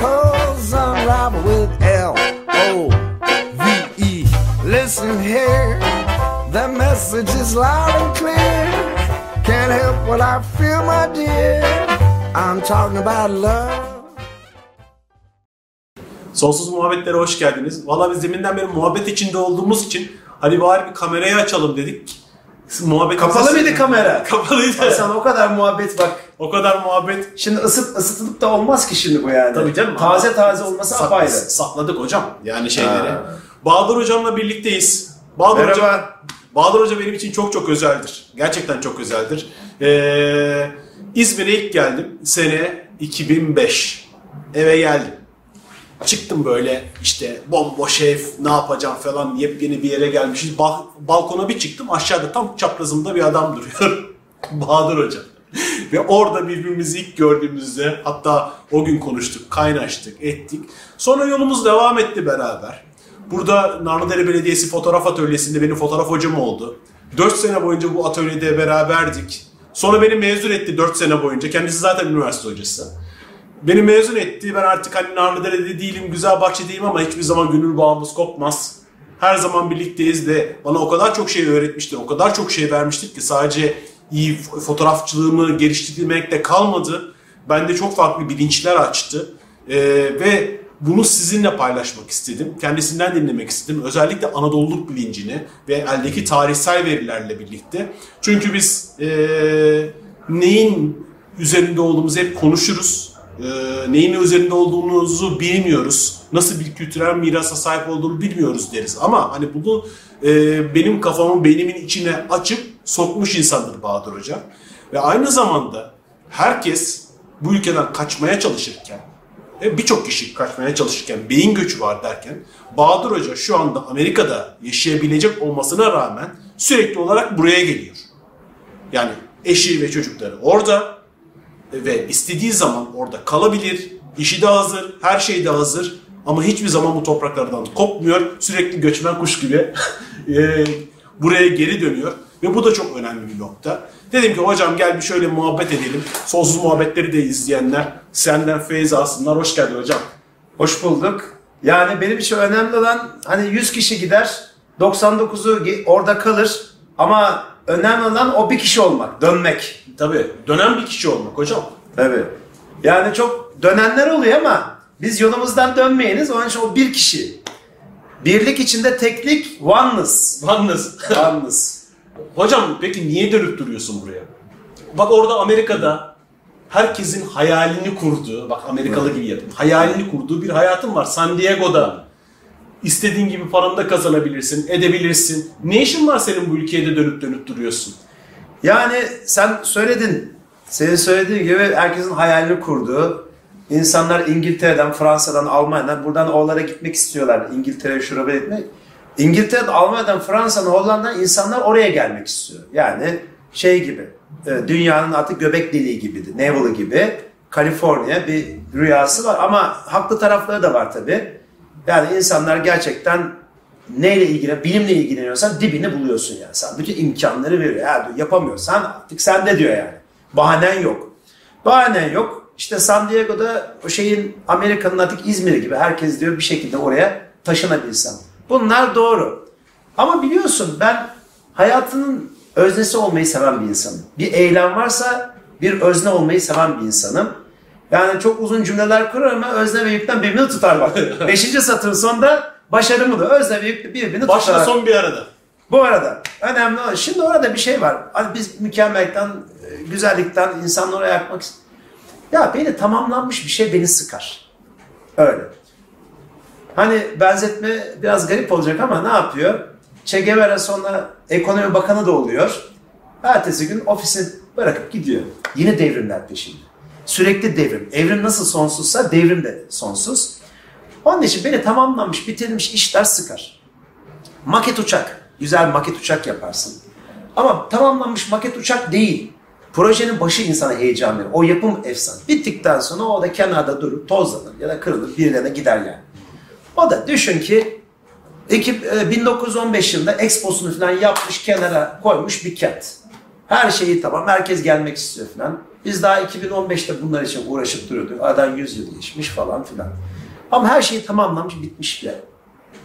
unravel with L O V E. Listen here, the message is loud and clear. Can't help what I feel, my dear. I'm talking about love. Sonsuz muhabbetlere hoş geldiniz. Valla biz deminden beri muhabbet içinde olduğumuz için hani bari bir kamerayı açalım dedik. Muhabbet Kapalı mıydı kamera? Kapalıydı. Hasan o kadar muhabbet bak. O kadar muhabbet. Şimdi ısıt ısıtılıp da olmaz ki şimdi bu yani. Tabii canım. Taze Ama taze olması sak- apayrı. Sakladık hocam yani şeyleri. Ha. Bahadır hocamla birlikteyiz. Bahadır Merhaba. Hoca, Bahadır Hoca benim için çok çok özeldir. Gerçekten çok özeldir. Ee, İzmir'e ilk geldim. Sene 2005. Eve geldim. Çıktım böyle işte bomboş ev ne yapacağım falan yepyeni bir yere gelmişiz. Ba- balkona bir çıktım aşağıda tam çaprazımda bir adam duruyor. Bahadır Hoca. Ve orada birbirimizi ilk gördüğümüzde hatta o gün konuştuk, kaynaştık, ettik. Sonra yolumuz devam etti beraber. Burada Narlıdere Belediyesi Fotoğraf Atölyesi'nde benim fotoğraf hocam oldu. 4 sene boyunca bu atölyede beraberdik. Sonra beni mezun etti 4 sene boyunca. Kendisi zaten üniversite hocası. Beni mezun etti. Ben artık hani Narlıdere'de değilim, güzel bahçedeyim ama hiçbir zaman gönül bağımız kopmaz. Her zaman birlikteyiz de bana o kadar çok şey öğretmişti, o kadar çok şey vermiştik ki sadece iyi fotoğrafçılığımı geliştirmekle kalmadı. Bende çok farklı bilinçler açtı. Ee, ve bunu sizinle paylaşmak istedim. Kendisinden dinlemek istedim. Özellikle Anadolu'luk bilincini ve eldeki tarihsel verilerle birlikte. Çünkü biz ee, neyin üzerinde olduğumuzu hep konuşuruz. Ee, neyin üzerinde olduğumuzu bilmiyoruz. Nasıl bir kültürel mirasa sahip olduğunu bilmiyoruz deriz. Ama hani bunu e, benim kafamın, beynimin içine açıp sokmuş insandır Bahadır Hoca. Ve aynı zamanda herkes bu ülkeden kaçmaya çalışırken ve birçok kişi kaçmaya çalışırken beyin göçü var derken Bahadır Hoca şu anda Amerika'da yaşayabilecek olmasına rağmen sürekli olarak buraya geliyor. Yani eşi ve çocukları orada ve istediği zaman orada kalabilir. İşi de hazır, her şey de hazır. Ama hiçbir zaman bu topraklardan kopmuyor. Sürekli göçmen kuş gibi e, buraya geri dönüyor. Ve bu da çok önemli bir nokta. Dedim ki hocam gel bir şöyle muhabbet edelim. Sonsuz muhabbetleri de izleyenler senden feyiz alsınlar. Hoş geldin hocam. Hoş bulduk. Yani benim için önemli olan hani 100 kişi gider, 99'u ge- orada kalır ama önemli olan o bir kişi olmak, dönmek. Tabii dönen bir kişi olmak hocam. Evet. Yani çok dönenler oluyor ama biz yolumuzdan dönmeyeniz. Onun için o bir kişi. Birlik içinde teklik, oneness. Yalnız. Oneness. Hocam peki niye dönüp duruyorsun buraya? Bak orada Amerika'da herkesin hayalini kurduğu, bak Amerikalı gibi yapayım, hayalini kurduğu bir hayatın var. San Diego'da istediğin gibi paranı da kazanabilirsin, edebilirsin. Ne işin var senin bu ülkeye de dönüp dönüp duruyorsun? Yani sen söyledin. Senin söylediğin gibi herkesin hayalini kurduğu. insanlar İngiltere'den, Fransa'dan, Almanya'dan buradan oralara gitmek istiyorlar. İngiltere'ye şuraya gitmek. İngiltere'den, Almanya'dan, Fransa'dan, Hollanda'dan insanlar oraya gelmek istiyor. Yani şey gibi, e, dünyanın artık göbek deliği gibiydi. Neville gibi. Kaliforniya bir rüyası var ama haklı tarafları da var tabii. Yani insanlar gerçekten neyle ilgileniyor, bilimle ilgileniyorsan dibini buluyorsun yani. Sen bütün imkanları veriyor. Ya yapamıyorsan artık sende diyor yani. Bahanen yok. Bahanen yok. İşte San Diego'da o şeyin Amerika'nın artık İzmir'i gibi herkes diyor bir şekilde oraya taşınabilsem. Bunlar doğru. Ama biliyorsun ben hayatının öznesi olmayı seven bir insanım. Bir eylem varsa bir özne olmayı seven bir insanım. Yani çok uzun cümleler kurarım ama özne ve yükten birbirini tutar bak. Beşinci satırın sonunda başarımı da özne ve yük birbirini tutar. Başla son bir arada. Bu arada önemli olan şimdi orada bir şey var. Hani biz mükemmellikten, e, güzellikten insanları yakmak Ya beni tamamlanmış bir şey beni sıkar. Öyle. Hani benzetme biraz garip olacak ama ne yapıyor? Che Guevara sonra ekonomi bakanı da oluyor. Ertesi gün ofisi bırakıp gidiyor. Yine devrimler peşinde. Sürekli devrim. Evrim nasıl sonsuzsa devrim de sonsuz. Onun için beni tamamlanmış, bitirilmiş işler sıkar. Maket uçak. Güzel maket uçak yaparsın. Ama tamamlanmış maket uçak değil. Projenin başı insana heyecan verir. O yapım efsane. Bittikten sonra o da kenarda durur, tozlanır ya da kırılır, birilerine gider yani. O da düşün ki ekip e, 1915 yılında exposunu falan yapmış, kenara koymuş bir kent. Her şeyi tamam, herkes gelmek istiyor falan. Biz daha 2015'te bunlar için uğraşıp duruyorduk. Aradan 100 yıl geçmiş falan filan. Ama her şey tamamlanmış, bitmiş bile.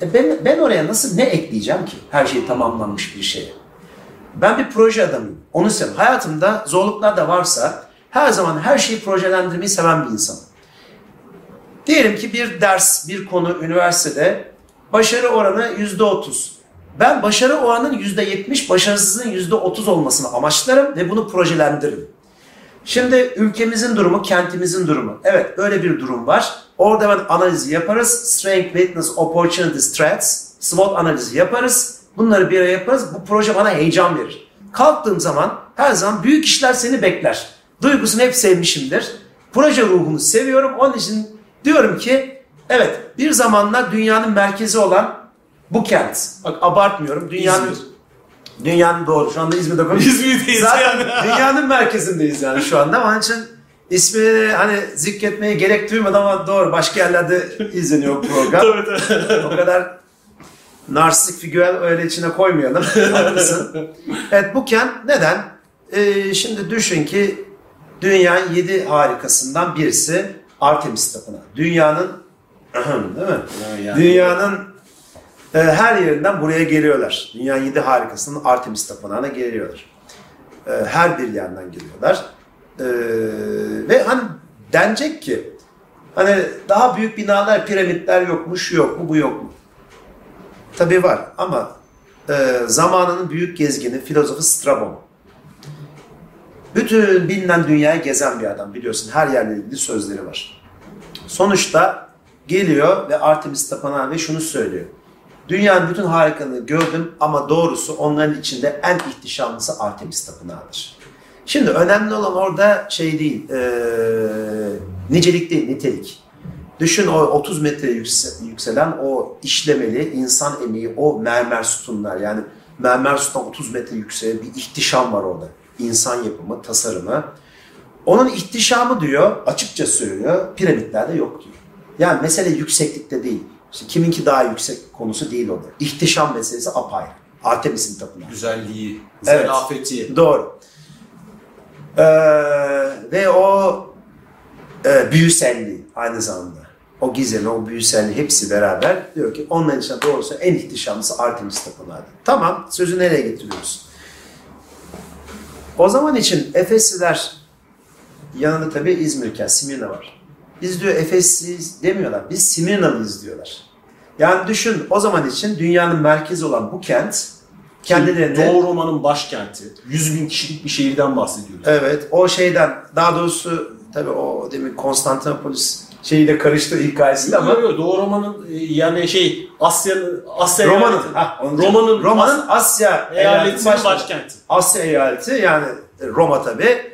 E ben, ben oraya nasıl ne ekleyeceğim ki her şey tamamlanmış bir şeye? Ben bir proje adamıyım. Onu seviyorum. Hayatımda zorluklar da varsa her zaman her şeyi projelendirmeyi seven bir insanım. Diyelim ki bir ders, bir konu üniversitede başarı oranı yüzde otuz. Ben başarı oranının yüzde yetmiş, başarısızlığın yüzde otuz olmasını amaçlarım ve bunu projelendiririm. Şimdi ülkemizin durumu, kentimizin durumu. Evet böyle bir durum var. Orada ben analizi yaparız. Strength, weakness, opportunities, threats. SWOT analizi yaparız. Bunları bir araya yaparız. Bu proje bana heyecan verir. Kalktığım zaman her zaman büyük işler seni bekler. Duygusunu hep sevmişimdir. Proje ruhunu seviyorum. Onun için diyorum ki evet bir zamanlar dünyanın merkezi olan bu kent. Bak abartmıyorum. Dünyanın İzmir. Dünyanın doğru. Şu anda İzmir'de konuşuyoruz. İzmir'deyiz Zaten yani. dünyanın merkezindeyiz yani şu anda. Onun için ismini hani zikretmeye gerek duymadı ama doğru. Başka yerlerde izleniyor program. Tabii tabii. o kadar narsistik figür öyle içine koymayalım. Haklısın. Evet bu kent neden? Ee, şimdi düşün ki dünyanın yedi harikasından birisi Artemis Tapınağı. Dünyanın değil mi? Yani. Dünyanın e, her yerinden buraya geliyorlar. Dünyanın yedi harikasının Artemis Tapınağı'na geliyorlar. E, her bir yerden geliyorlar. E, ve hani denecek ki hani daha büyük binalar, piramitler yokmuş, yok mu, bu yok mu? Tabii var ama e, zamanının büyük gezgini, filozofu Strabon. Bütün bilinen dünyayı gezen bir adam biliyorsun. Her yerle ilgili sözleri var. Sonuçta geliyor ve Artemis Tapınağı ve şunu söylüyor. Dünyanın bütün harikalığını gördüm ama doğrusu onların içinde en ihtişamlısı Artemis Tapınağı'dır. Şimdi önemli olan orada şey değil, e, nicelik değil, nitelik. Düşün o 30 metre yükse- yükselen o işlemeli insan emeği, o mermer sütunlar yani mermer sütun 30 metre yükseğe bir ihtişam var orada. İnsan yapımı, tasarımı. Onun ihtişamı diyor, açıkça söylüyor, piramitlerde yok diyor. Yani mesele yükseklikte değil. İşte kiminki daha yüksek konusu değil orada. İhtişam meselesi apayrı. Artemis'in tapınağı. Güzelliği, Evet. zarafeti. Doğru. Ee, ve o e, büyüselliği aynı zamanda. O gizemi, o büyüselliği hepsi beraber diyor ki onların içinde doğrusu en ihtişamlısı Artemis Tapınağı. Tamam, sözü nereye getiriyoruz? O zaman için Efesliler yanında tabii İzmirken Simirna var. Biz diyor Efesliyiz demiyorlar. Biz Simirnalıyız diyorlar. Yani düşün o zaman için dünyanın merkezi olan bu kent kendilerine Doğu Roma'nın başkenti. 100 bin kişilik bir şehirden bahsediyoruz. Evet o şeyden daha doğrusu tabii o demin Konstantinopolis şeyiyle karıştı hikayesiyle ama Ama Doğu Roma'nın e, yani şey Asya'nın Asya Roma'nın eyaleti- ha, Roma'nın. Roma'nın Asya eyaletinin baş- başkenti. Asya eyaleti yani Roma tabii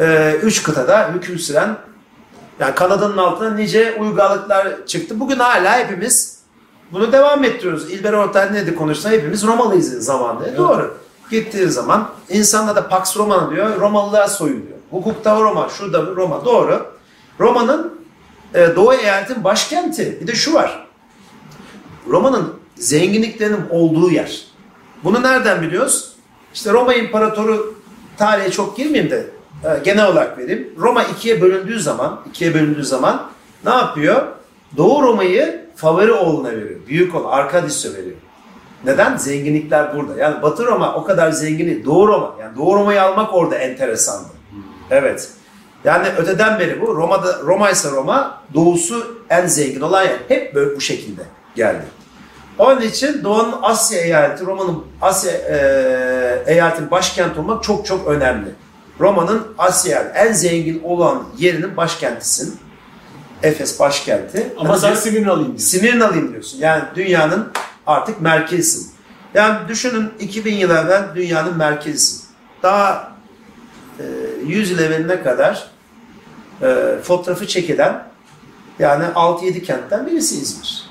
e, üç kıtada hüküm süren yani Kanada'nın altına nice uygarlıklar çıktı. Bugün hala hepimiz bunu devam ettiriyoruz. İlber Ortaylı ne de konuşsa hepimiz Romalıyız zamanında. Doğru. Gittiği zaman insanlar da Pax Romana diyor. Romalılar soyuluyor. Hukukta Roma, şurada Roma. Doğru. Roma'nın e, Doğu eyaletin başkenti. Bir de şu var. Roma'nın zenginliklerinin olduğu yer. Bunu nereden biliyoruz? İşte Roma İmparatoru tarihe çok girmeyeyim de e, genel olarak vereyim. Roma ikiye bölündüğü zaman, ikiye bölündüğü zaman ne yapıyor? Doğu Roma'yı favori oğluna veriyor. Büyük oğlu Arkadius'a veriyor. Neden? Zenginlikler burada. Yani Batı Roma o kadar zengini. Doğu Roma. Yani Doğu Roma'yı almak orada enteresandı. Evet. Yani öteden beri bu. Roma'da Roma ise Roma, doğusu en zengin olan yer. Hep böyle bu şekilde geldi. Onun için Doğu'nun Asya eyaleti, Roma'nın Asya e, eyaletin başkenti olmak çok çok önemli. Roma'nın Asya en zengin olan yerinin başkentisin. Efes başkenti. Ama Hani sen bir- Simirnalıyım diyorsun. Simirnalıyım diyorsun. Yani dünyanın artık merkezisin. Yani düşünün 2000 yıl evvel dünyanın merkezisin. Daha e, 100 yıl evveline kadar e, fotoğrafı çekilen yani 6-7 kentten birisi İzmir.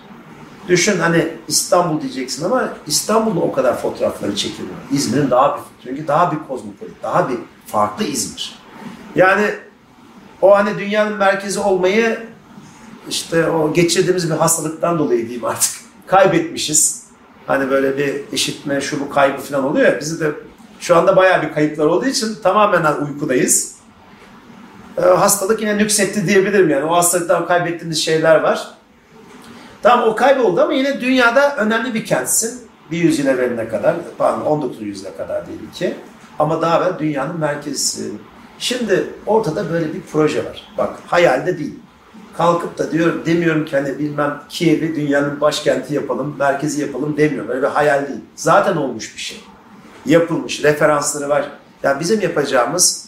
Düşün hani İstanbul diyeceksin ama İstanbul'da o kadar fotoğrafları çekiliyor. İzmir'in daha bir çünkü daha bir kozmopolit, daha bir farklı İzmir. Yani o hani dünyanın merkezi olmayı işte o geçirdiğimiz bir hastalıktan dolayı diyeyim artık kaybetmişiz. Hani böyle bir işitme, şu bu kaybı falan oluyor ya. Bizi de şu anda bayağı bir kayıplar olduğu için tamamen uykudayız. Ee, hastalık yine nüksetti diyebilirim yani. O hastalıktan kaybettiğimiz şeyler var. Tamam o kayboldu ama yine dünyada önemli bir kentsin. Bir yüzyıl evveline kadar, pardon 19. yüzyıla kadar diyelim ki. Ama daha evvel dünyanın merkezisin. Şimdi ortada böyle bir proje var. Bak hayalde değil. Kalkıp da diyorum demiyorum ki hani bilmem Kiev'i dünyanın başkenti yapalım, merkezi yapalım demiyorum. Böyle bir hayal değil. Zaten olmuş bir şey. Yapılmış, referansları var. Yani bizim yapacağımız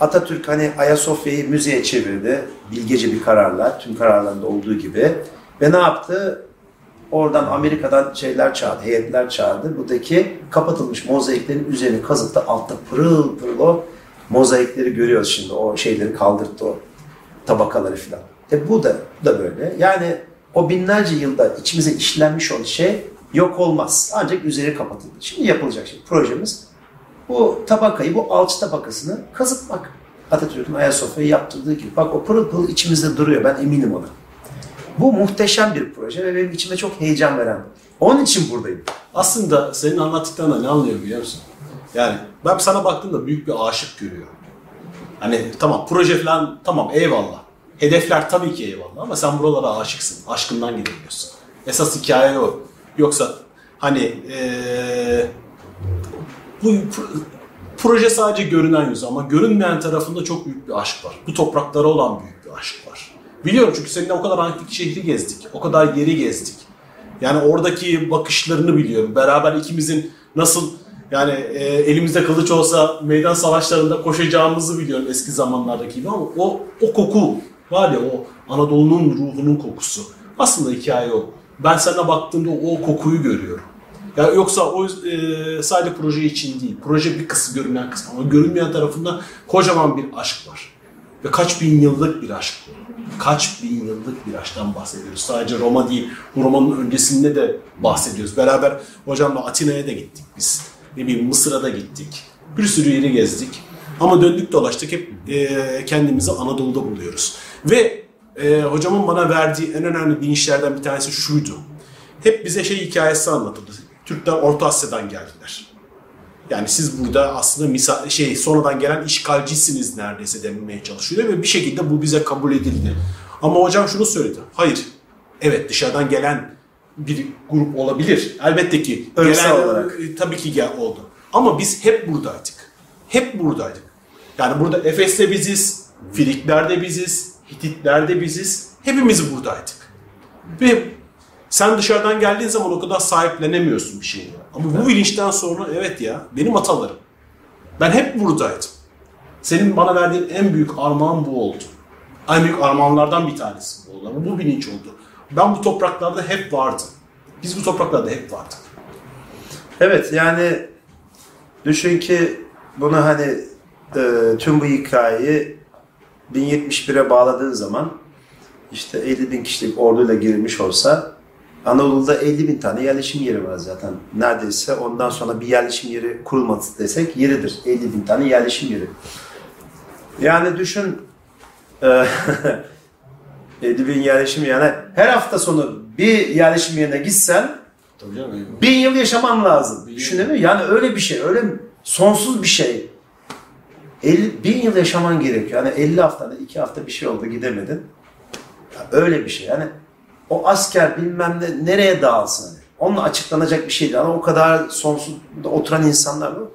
Atatürk hani Ayasofya'yı müzeye çevirdi. Bilgece bir kararla, tüm kararlarında olduğu gibi. Ve ne yaptı? Oradan Amerika'dan şeyler çağırdı, heyetler çağırdı. Buradaki kapatılmış mozaiklerin üzerini kazıttı. Altta pırıl pırıl o mozaikleri görüyoruz şimdi. O şeyleri kaldırdı o tabakaları filan. E bu da, bu da böyle. Yani o binlerce yılda içimize işlenmiş olan şey yok olmaz. Ancak üzeri kapatıldı. Şimdi yapılacak şey. Projemiz bu tabakayı, bu alçı tabakasını kazıtmak. Atatürk'ün Ayasofya'yı yaptırdığı gibi. Bak o pırıl pırıl içimizde duruyor. Ben eminim ona. Bu muhteşem bir proje ve benim içime çok heyecan veren. Onun için buradayım. Aslında senin anlattıklarından ne anlıyorum biliyor musun? Yani ben sana baktığımda büyük bir aşık görüyorum. Hani tamam proje falan tamam eyvallah. Hedefler tabii ki eyvallah ama sen buralara aşıksın. Aşkından gelemiyorsun. Esas hikaye o. Yoksa hani ee, bu pro- proje sadece görünen yüzü ama görünmeyen tarafında çok büyük bir aşk var. Bu topraklara olan büyük bir aşk var. Biliyorum çünkü seninle o kadar antik şehri gezdik. O kadar yeri gezdik. Yani oradaki bakışlarını biliyorum. Beraber ikimizin nasıl yani e, elimizde kılıç olsa meydan savaşlarında koşacağımızı biliyorum eski zamanlardaki gibi ama o o koku var ya o Anadolu'nun ruhunun kokusu. Aslında hikaye o. Ben sana baktığımda o kokuyu görüyorum. Ya yoksa o e, sadece proje için değil. Proje bir kısmı görünen kısmı ama görünmeyen tarafında kocaman bir aşk var. Ve kaç bin yıllık bir aşk. Kaç bin yıllık bir aşktan bahsediyoruz. Sadece Roma değil, Roma'nın öncesinde de bahsediyoruz. Beraber hocamla Atina'ya da gittik biz. Ne bileyim Mısır'a da gittik. Bir sürü yeri gezdik. Ama döndük dolaştık hep e, kendimizi Anadolu'da buluyoruz. Ve e, hocamın bana verdiği en önemli bilinçlerden bir tanesi şuydu. Hep bize şey hikayesi anlatıldı. Türkler Orta Asya'dan geldiler. Yani siz burada aslında misa şey sonradan gelen işgalcisiniz neredeyse denilmeye çalışıyor ve bir şekilde bu bize kabul edildi. Ama hocam şunu söyledi. Hayır. Evet dışarıdan gelen bir grup olabilir. Elbette ki Örsel gelen olarak. e, tabii ki gel oldu. Ama biz hep buradaydık. Hep buradaydık. Yani burada Efes'te biziz, Filikler'de biziz, Hititler'de biziz. Hepimiz buradaydık. Ve sen dışarıdan geldiğin zaman o kadar sahiplenemiyorsun bir şeyi. Ama bu bilinçten sonra evet ya benim atalarım. Ben hep buradaydım. Senin bana verdiğin en büyük armağan bu oldu. En büyük armağanlardan bir tanesi bu oldu. Ama bu bilinç oldu. Ben bu topraklarda hep vardım. Biz bu topraklarda hep vardık. Evet yani düşün ki bunu hani e, tüm bu hikayeyi 1071'e bağladığın zaman işte 50 bin kişilik orduyla girilmiş olsa Anadolu'da 50 bin tane yerleşim yeri var zaten. Neredeyse ondan sonra bir yerleşim yeri kurulmadı desek yeridir. 50 bin tane yerleşim yeri. Yani düşün e, 50 bin yerleşim yani her hafta sonu bir yerleşim yerine gitsen Tabii canım. Bin yıl yaşaman lazım. Bin? Yani öyle bir şey, öyle sonsuz bir şey. 50, bin yıl yaşaman gerekiyor. Yani 50 haftada, 2 hafta bir şey oldu gidemedin. Öyle bir şey. Yani o asker bilmem ne nereye dağılsın. Onunla açıklanacak bir şey değil. Ama o kadar sonsuz oturan insanlar var.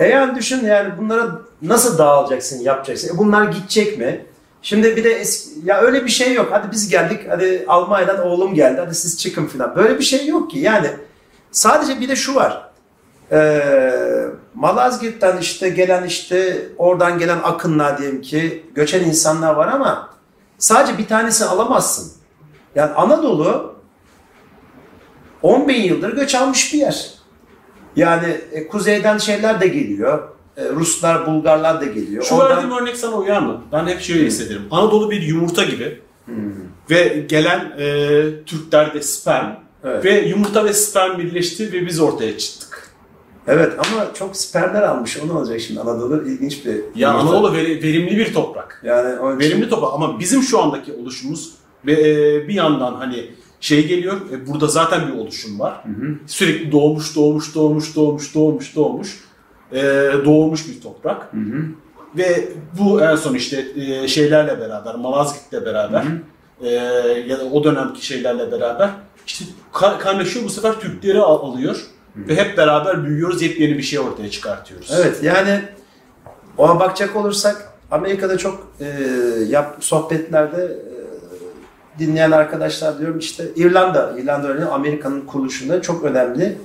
E yani düşün yani bunlara nasıl dağılacaksın, yapacaksın? E bunlar gidecek mi? Şimdi bir de eski, ya öyle bir şey yok. Hadi biz geldik, hadi Almanya'dan oğlum geldi, hadi siz çıkın falan. Böyle bir şey yok ki. Yani sadece bir de şu var. Ee, Malazgirt'ten işte gelen işte oradan gelen akınlar diyelim ki göçen insanlar var ama sadece bir tanesini alamazsın. Yani Anadolu 10 bin yıldır göç almış bir yer. Yani e, kuzeyden şeyler de geliyor. e, Ruslar, Bulgarlar da geliyor. Şu Oradan- verdiğim örnek sana uyar mı? Ben hep şöyle hissederim. Anadolu bir yumurta gibi ve gelen e, Türkler de sperm Evet. ve yumurta ve sperm birleşti ve biz ortaya çıktık. Evet ama çok siperler almış. O ne olacak şimdi Anadolu? ilginç bir... Ya yumurta. Anadolu veri- verimli bir toprak. Yani onun için- Verimli toprak ama bizim şu andaki oluşumuz bir yandan hani şey geliyor, e, burada zaten bir oluşum var. Sürekli doğmuş, doğmuş, doğmuş, doğmuş, doğmuş, doğmuş, e, doğmuş bir toprak. Ve bu en son işte e, şeylerle beraber, Malazgirt'le beraber e, ya da o dönemki şeylerle beraber işte ka- kaynaşıyor bu sefer Türkleri al- alıyor ve hep beraber büyüyoruz, yepyeni bir şey ortaya çıkartıyoruz. Evet yani ona bakacak olursak Amerika'da çok e, yap, sohbetlerde e, dinleyen arkadaşlar diyorum işte İrlanda, İrlanda örneğin Amerika'nın kuruluşunda çok önemli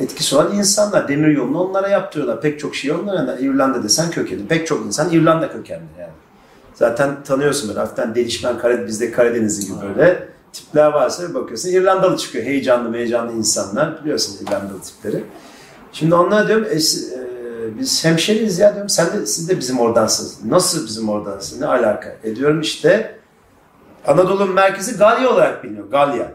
etkisi olan insanlar. Demir yolunu onlara yaptırıyorlar. Pek çok şey onlara. İrlanda desen kökenli. Pek çok insan İrlanda kökenli yani. Zaten tanıyorsun böyle hafiften delişmen Karadeniz, bizde Karadenizli gibi böyle tipler varsa bir bakıyorsun. İrlandalı çıkıyor. Heyecanlı heyecanlı insanlar. Biliyorsun İrlandalı tipleri. Şimdi onlara diyorum e, e, biz hemşeriyiz ya diyorum. Sen de siz de bizim oradansınız. Nasıl bizim oradansınız? Ne alaka? E diyorum işte Anadolu'nun merkezi Galya olarak biliniyor. Galya.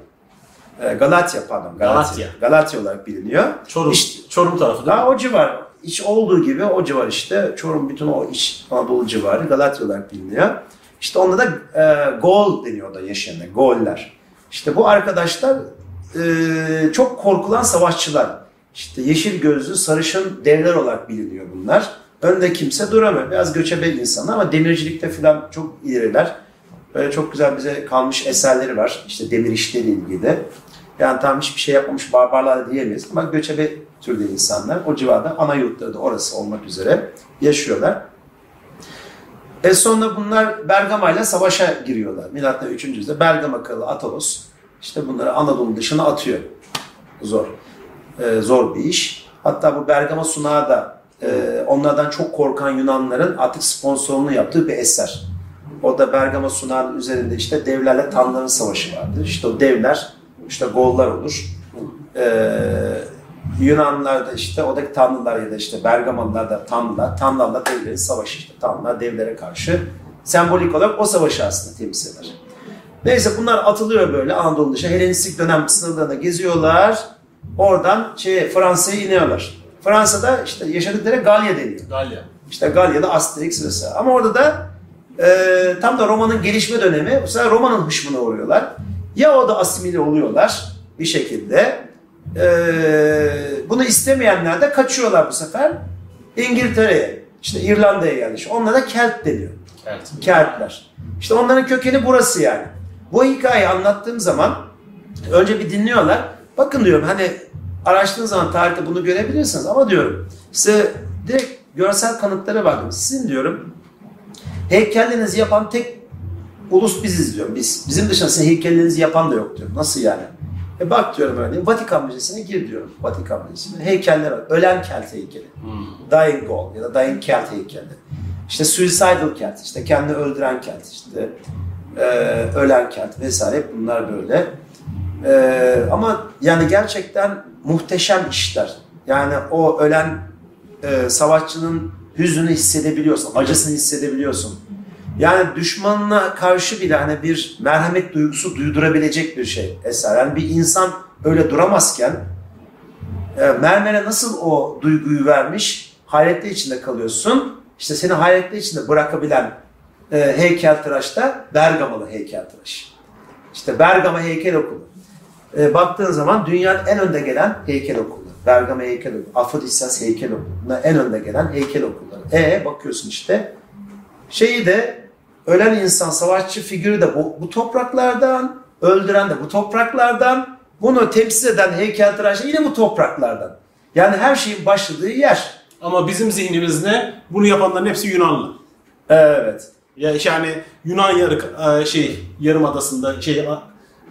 E, Galatya pardon. Galatya. Galatya. Galatya olarak biliniyor. Çorum, İşte- Çorum tarafı değil mi? O civar. İç olduğu gibi o civar işte. Çorum bütün o iç Anadolu civarı Galatya olarak biliniyor. İşte onda da e, Gol deniyor da yaşayanlar. Goller. İşte bu arkadaşlar e, çok korkulan savaşçılar. İşte yeşil gözlü sarışın devler olarak biliniyor bunlar. Önde kimse duramıyor. Biraz göçebe insanlar ama demircilikte falan çok ileriler. Böyle çok güzel bize kalmış eserleri var. İşte demir işleri ilgili. Yani tam hiçbir şey yapmamış barbarlar diyemeyiz ama göçebe türde insanlar o civarda ana yurtları da orası olmak üzere yaşıyorlar. E sonra bunlar Bergama ile savaşa giriyorlar. Milattan 3. yüzyılda Bergama kralı Atalos işte bunları Anadolu dışına atıyor. Zor. E, zor bir iş. Hatta bu Bergama sunağı da e, onlardan çok korkan Yunanların artık sponsorluğunu yaptığı bir eser. O da Bergama sunağının üzerinde işte devlerle tanrıların savaşı vardır. İşte o devler işte gollar olur. Ee, Yunanlılar da işte oradaki tanrılar ya da işte Bergamalılar da tanrılar. Tanrılarla devlerin savaşı işte. Tanrılar devlere karşı sembolik olarak o savaşı aslında temsil eder. Neyse bunlar atılıyor böyle Anadolu dışı. Helenistik dönem sınırlarında geziyorlar. Oradan şey, Fransa'ya iniyorlar. Fransa'da işte yaşadıkları Galya deniyor. Galya. İşte Galya'da Asterix vesaire. Ama orada da e, tam da romanın gelişme dönemi. Bu sefer romanın hışmına uğruyorlar. Ya o da asimile oluyorlar bir şekilde. E, bunu istemeyenler de kaçıyorlar bu sefer. İngiltere'ye, işte İrlanda'ya yerleşiyor. Onlara Kelt deniyor. Evet. Keltler. İşte onların kökeni burası yani. Bu hikayeyi anlattığım zaman önce bir dinliyorlar. Bakın diyorum hani araştırdığınız zaman tarihte bunu görebilirsiniz ama diyorum size direkt görsel kanıtları var. diyorum. Sizin diyorum heykellerinizi yapan tek ulus biziz diyorum biz. Bizim dışında sizin heykellerinizi yapan da yok diyorum. Nasıl yani? E bak diyorum örneğin Vatikan Müzesi'ne gir diyorum. Vatikan Müzesi'ne heykeller var. Ölen Kelt heykeli. Dying Gaul ya da Dying Kelt heykeli. İşte Suicidal Kelt, işte kendini öldüren Kelt, işte e, ölen Kelt vesaire hep bunlar böyle. E, ama yani gerçekten muhteşem işler. Yani o ölen e, savaşçının hüznünü hissedebiliyorsun, acısını hissedebiliyorsun. Yani düşmanına karşı bile hani bir merhamet duygusu duydurabilecek bir şey eser. Yani bir insan öyle duramazken e, mermere nasıl o duyguyu vermiş hayretler içinde kalıyorsun. İşte seni hayretler içinde bırakabilen e, heykeltıraş da Bergamalı heykeltıraş. İşte Bergama Heykel Okulu. E, baktığın zaman dünyanın en önde gelen heykel okulu. Bergama Heykel Okulu, Afrodisyas Heykel Okulu'na en önde gelen heykel okulları. E bakıyorsun işte şeyi de ölen insan savaşçı figürü de bu, bu topraklardan, öldüren de bu topraklardan, bunu temsil eden heykeltıraş yine bu topraklardan. Yani her şeyin başladığı yer. Ama bizim zihnimiz ne? Bunu yapanların hepsi Yunanlı. Evet. Ya yani Yunan yarı e, şey yarımadasında şey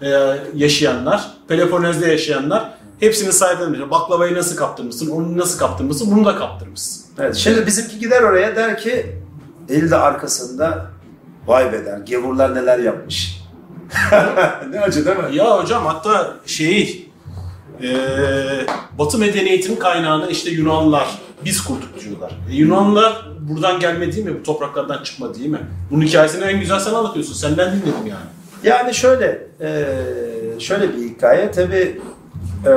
e, yaşayanlar, Peloponez'de yaşayanlar hepsini sahiplenmiş. Baklavayı nasıl kaptırmışsın, onu nasıl kaptırmışsın, bunu da kaptırmışsın. Evet. Şimdi bizimki gider oraya der ki eli de arkasında vay be der. Gevurlar neler yapmış. ne acı değil mi? Ya hocam hatta şeyi e, Batı medeniyetinin kaynağını işte Yunanlılar biz kurduk diyorlar. E, Yunanlılar buradan gelme değil mi? Bu topraklardan çıkma değil mi? Bunun hikayesini en güzel sen anlatıyorsun. Senden dinledim yani. Yani şöyle, e, şöyle bir hikaye. Tabi e,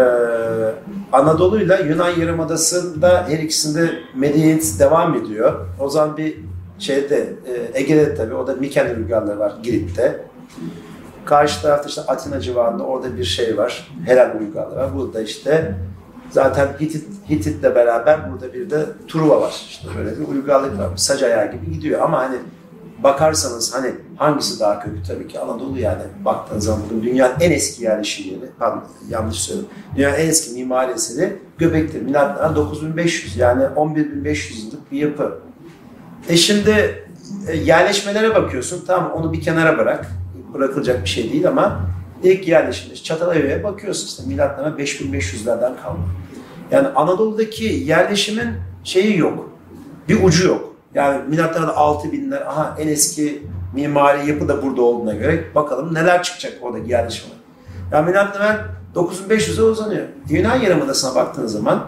Anadolu'yla Yunan Yarımadası'nda her ikisinde medeniyet devam ediyor. O zaman bir şeyde e, Ege'de tabi o da Miken uygarlığı var Girit'te. Karşı tarafta işte Atina civarında orada bir şey var. Helen uygarlığı var. Burada işte zaten Hitit Hitit'le beraber burada bir de Truva var. İşte böyle bir uygarlık var. Sac gibi gidiyor ama hani bakarsanız hani hangisi daha köklü tabii ki Anadolu yani baktığınız zaman bugün dünyanın en eski yerleşim yeri, pardon yanlış söyledim, dünyanın en eski mimari eseri Göbek'tir. Milattan 9500 yani 11500 yıllık bir yapı. E şimdi e, yerleşmelere bakıyorsun tamam onu bir kenara bırak bırakılacak bir şey değil ama ilk yerleşimde Çatalhöyük'e bakıyorsun işte milattan 5500'lerden kalma. Yani Anadolu'daki yerleşimin şeyi yok. Bir ucu yok. Yani milattan 6000'ler aha en eski mimari yapı da burada olduğuna göre bakalım neler çıkacak oradaki yerleşimler. Yani milattan 9500'e uzanıyor. Yunan Yarımadası'na baktığınız zaman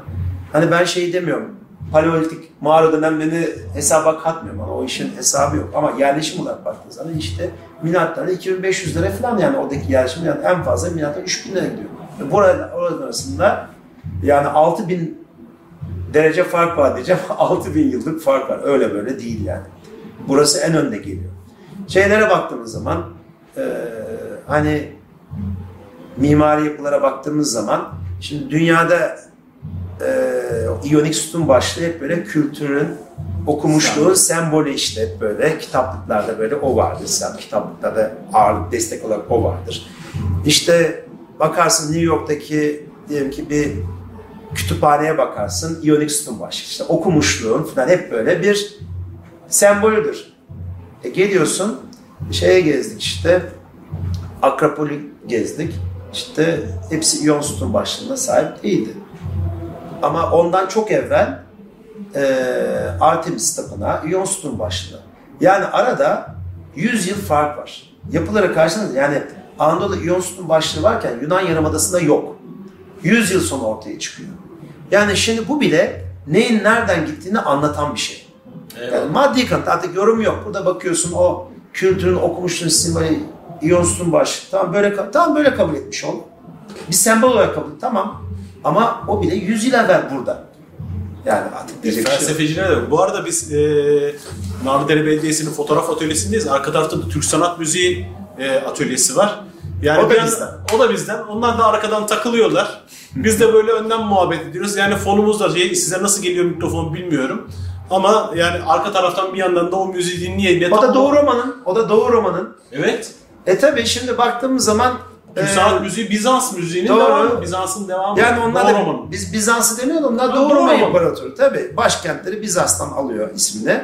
hani ben şey demiyorum Paleolitik mağara dönemlerini hesaba katmıyorum. Ama o işin hesabı yok. Ama yerleşim olarak baktığınız zaman işte milattan 2500'lere falan yani oradaki yerleşim yani en fazla milattan 3000'lere gidiyor. Ve burada, orada arasında yani 6000 derece fark var diyeceğim. 6000 yıllık fark var. Öyle böyle değil yani. Burası en önde geliyor. Şeylere baktığımız zaman e, hani mimari yapılara baktığımız zaman şimdi dünyada e, iyonik sütun başlığı hep böyle kültürün okumuşluğun sembolü işte hep böyle kitaplıklarda böyle o vardır. Sen kitaplıklarda ağırlık destek olarak o vardır. İşte bakarsın New York'taki diyelim ki bir kütüphaneye bakarsın iyonik sütun başlığı. İşte okumuşluğun falan hep böyle bir sembolüdür. E geliyorsun şeye gezdik işte Akropol'ü gezdik. İşte hepsi iyon sütun başlığına sahip değildi. Ama ondan çok evvel e, Artemis Tapınağı iyon sütun başlığı. Yani arada 100 yıl fark var. Yapılara karşılığında yani Anadolu iyon sütun başlığı varken Yunan Yarımadası'nda yok. 100 yıl sonra ortaya çıkıyor. Yani şimdi bu bile neyin nereden gittiğini anlatan bir şey. Yani maddi kanıt artık yorum yok. Burada bakıyorsun o kültürün okumuşluğun simbolü iyon sütun başlığı. Tamam böyle, tamam böyle kabul etmiş ol. Bir sembol olarak kabul Tamam. Ama o bile 100 yıl evvel burada. Yani artık diyecek bir şey de. Bu arada biz e, Narlıdere Belediyesi'nin fotoğraf atölyesindeyiz. Arka tarafta da Türk Sanat Müziği e, atölyesi var. Yani O da bizden. O da bizden. Onlar da arkadan takılıyorlar. Biz de böyle önden muhabbet ediyoruz. Yani fonumuz da şey, size nasıl geliyor mikrofon bilmiyorum. Ama yani arka taraftan bir yandan da o müziği dinleyelim. O da Doğu Roma'nın, o da Doğu Roma'nın. Evet. E tabi şimdi baktığımız zaman Türk e, sanat müziği Bizans müziğinin Doğru. devamı. Bizans'ın devamı. yani onlar Doğu da biz Bizans'ı demiyoruz onlar Doğu Doğu Roma Roma. İmparatoru. Tabi başkentleri Bizans'tan alıyor ismini.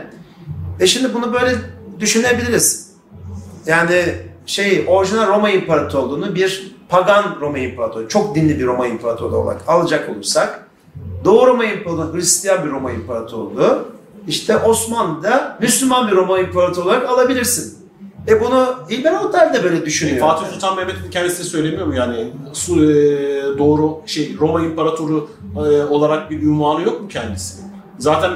E şimdi bunu böyle düşünebiliriz. Yani şey orijinal Roma İmparatorluğunu bir pagan Roma İmparatorluğu, çok dinli bir Roma İmparatorluğu olarak alacak olursak Doğu Roma İmparatorluğu Hristiyan bir Roma İmparatorluğu işte Osmanlı'da Müslüman bir Roma İmparatorluğu olarak alabilirsin. E bunu İlber Ortaylı da böyle düşünüyor. Fatih Sultan Mehmet'in kendisi de söylemiyor mu yani su, e, doğru şey Roma İmparatoru e, olarak bir ünvanı yok mu kendisi? Zaten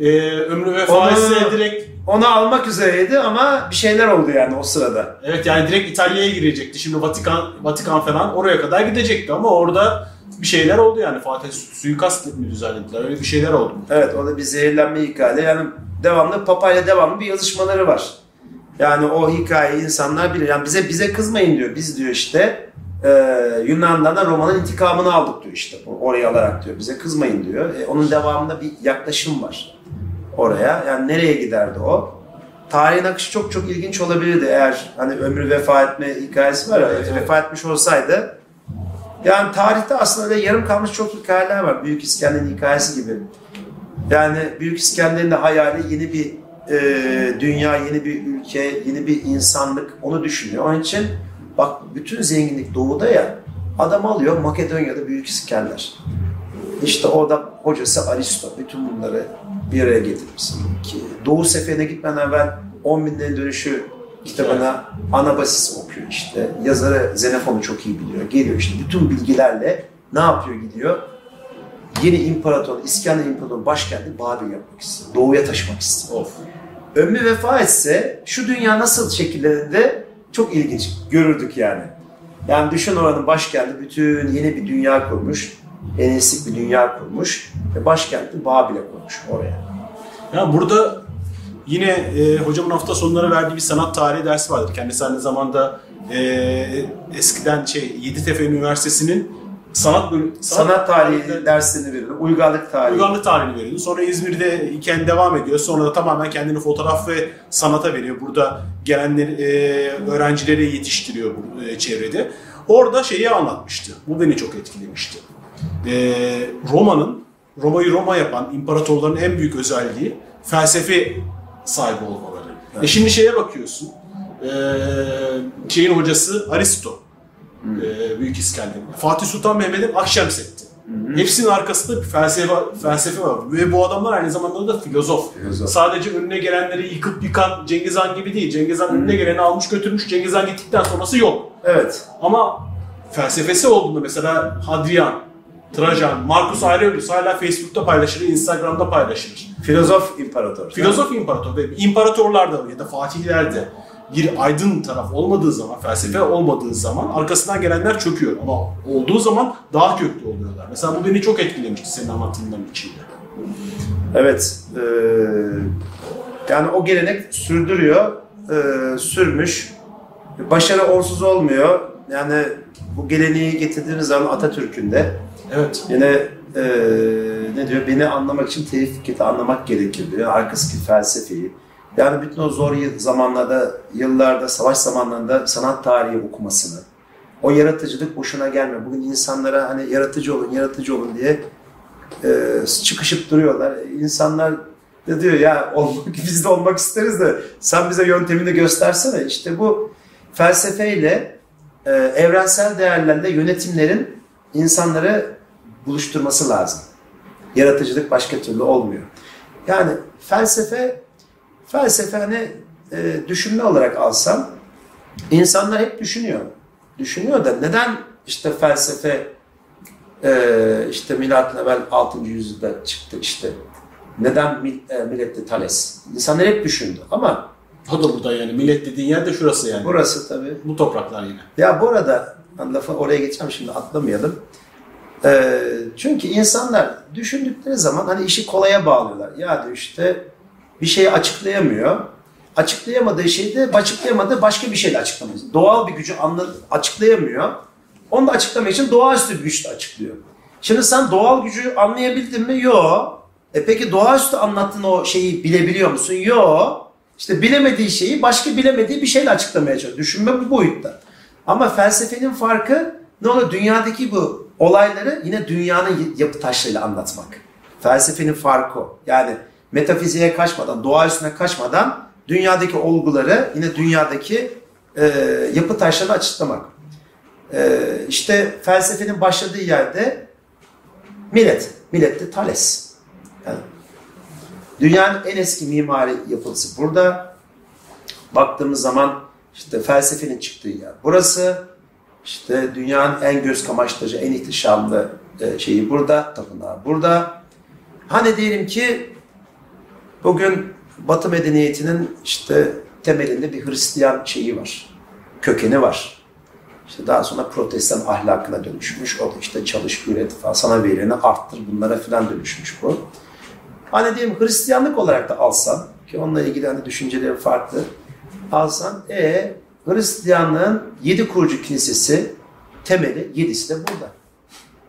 e, ömrü ve faizle Onu- direkt Onu almak üzereydi ama bir şeyler oldu yani o sırada. evet yani direkt İtalya'ya girecekti. Şimdi Vatikan Vatikan falan oraya kadar gidecekti ama orada bir şeyler oldu yani Fatih su- suikast mi düzenlediler öyle bir şeyler oldu. Evet orada bir zehirlenme hikaye. Yani devamlı papayla devamlı bir yazışmaları var. Yani o hikayeyi insanlar bilir. Yani bize bize kızmayın diyor. Biz diyor işte e, Yunan'dan da Roma'nın intikamını aldık diyor işte. Orayı alarak diyor. Bize kızmayın diyor. E, onun devamında bir yaklaşım var oraya. Yani nereye giderdi o? Tarihin akışı çok çok ilginç olabilirdi eğer hani ömrü vefa etme hikayesi var ya Evet, evet. vefa etmiş olsaydı. Yani tarihte aslında öyle yarım kalmış çok hikayeler var. Büyük İskender'in hikayesi gibi. Yani Büyük İskender'in de hayali yeni bir e, dünya, yeni bir ülke, yeni bir insanlık onu düşünüyor. Onun için bak bütün zenginlik doğuda ya adam alıyor Makedonya'da Büyük İskender. İşte orada hocası Aristo bütün bunları bir araya getirmiş. Ki Doğu seferine gitmeden evvel 10 binlerin dönüşü kitabına Anabasis okuyor işte. Yazarı Xenofon'u çok iyi biliyor. Geliyor işte bütün bilgilerle ne yapıyor gidiyor? Yeni imparator, İskender İmparatorluğu'nun başkenti Babil yapmak istiyor. Doğuya taşımak istiyor. Of. Ömrü vefa etse şu dünya nasıl şekillerinde çok ilginç görürdük yani. Yani düşün oranın başkenti bütün yeni bir dünya kurmuş. Helenistik bir dünya kurmuş. Ve başkenti Babil'e kurmuş oraya. Ya burada yine e, hocamın hafta sonları verdiği bir sanat tarihi dersi vardır. Kendisi aynı zamanda e, eskiden şey Yeditepe Üniversitesi'nin sanat bölümü, Sanat tarihi derslerini veriyor. Uygarlık tarihi. Uygarlık tarihini veriyordu. Sonra İzmir'de iken devam ediyor. Sonra da tamamen kendini fotoğraf ve sanata veriyor. Burada gelenleri, e, öğrencileri yetiştiriyor bu e, çevrede. Orada şeyi anlatmıştı. Bu beni çok etkilemişti. E, Roma'nın, Roma'yı Roma yapan imparatorların en büyük özelliği felsefe sahibi olmaları. E şimdi şeye bakıyorsun. E, şeyin hocası Aristo. E, Büyük İskender. Fatih Sultan Mehmet'in Akşemseddin. Hepsinin arkasında bir felsefe, felsefe var. Ve bu adamlar aynı zamanda da filozof. Filozof. Sadece önüne gelenleri yıkıp yıkan Cengiz Han gibi değil. Cengiz Han önüne geleni almış götürmüş. Cengiz Han gittikten sonrası yok. Evet. Ama felsefesi olduğunda mesela Hadrian, Trajan, Marcus Aurelius hala Facebook'ta paylaşır, Instagram'da paylaşır. Filozof imparator. Filozof imparator ve imparatorlar da ya da fatihler de bir aydın taraf olmadığı zaman, felsefe olmadığı zaman arkasından gelenler çöküyor. Ama olduğu zaman daha köklü oluyorlar. Mesela bu beni çok etkilemişti senin anlattığından içinde. Evet. eee, yani o gelenek sürdürüyor. eee, sürmüş. Başarı onsuz olmuyor. Yani bu geleneği getirdiğiniz zaman Atatürk'ün de Evet. yine eee, ne diyor? Beni anlamak için tevfikati anlamak gerekir diyor. Arkasındaki felsefeyi. Yani bütün o zor zamanlarda, yıllarda, savaş zamanlarında sanat tarihi okumasını, o yaratıcılık boşuna gelmiyor. Bugün insanlara hani yaratıcı olun, yaratıcı olun diye e, çıkışıp duruyorlar. İnsanlar da diyor ya olmak, biz de olmak isteriz de sen bize yöntemini göstersene. İşte bu felsefeyle e, evrensel değerlerle yönetimlerin insanları buluşturması lazım. Yaratıcılık başka türlü olmuyor. Yani felsefe felsefe hani e, düşünme olarak alsam insanlar hep düşünüyor. Düşünüyor da neden işte felsefe ee, işte milattan evvel 6. yüzyılda çıktı işte. Neden mil, e, millette Thales? İnsanlar hep düşündü ama O da burada yani. Millet dediğin yer de şurası yani. burası tabii. Bu topraklar yine. Ya bu arada hani lafı oraya geçeceğim şimdi atlamayalım. Ee, çünkü insanlar düşündükleri zaman hani işi kolaya bağlıyorlar. Ya diyor işte bir şeyi açıklayamıyor. Açıklayamadığı şeyi de açıklayamadığı başka bir şeyle açıklamıyor. Doğal bir gücü anla, açıklayamıyor. Onu da açıklamak için doğaüstü bir güçle açıklıyor. Şimdi sen doğal gücü anlayabildin mi? Yok. E peki doğaüstü anlattığın o şeyi bilebiliyor musun? Yok. İşte bilemediği şeyi başka bilemediği bir şeyle açıklamaya çalışıyor. Düşünme bu boyutta. Ama felsefenin farkı ne olur? Dünyadaki bu olayları yine dünyanın yapı taşlarıyla anlatmak. Felsefenin farkı o. Yani metafiziğe kaçmadan, doğa üstüne kaçmadan dünyadaki olguları yine dünyadaki e, yapı taşlarını açıklamak. E, işte felsefenin başladığı yerde millet. Millet de Thales. Yani dünyanın en eski mimari yapısı burada. Baktığımız zaman işte felsefenin çıktığı yer burası. İşte dünyanın en göz kamaştırıcı, en ihtişamlı e, şeyi burada, tapınağı burada. Hani diyelim ki bugün Batı medeniyetinin işte temelinde bir Hristiyan şeyi var, kökeni var. İşte daha sonra protestan ahlakına dönüşmüş. O da işte çalış, üret falan, sana vereni arttır bunlara falan dönüşmüş bu. Hani diyelim Hristiyanlık olarak da alsan ki onunla ilgili hani düşünceleri farklı alsan e Hristiyanlığın yedi kurucu kilisesi temeli yedisi de burada.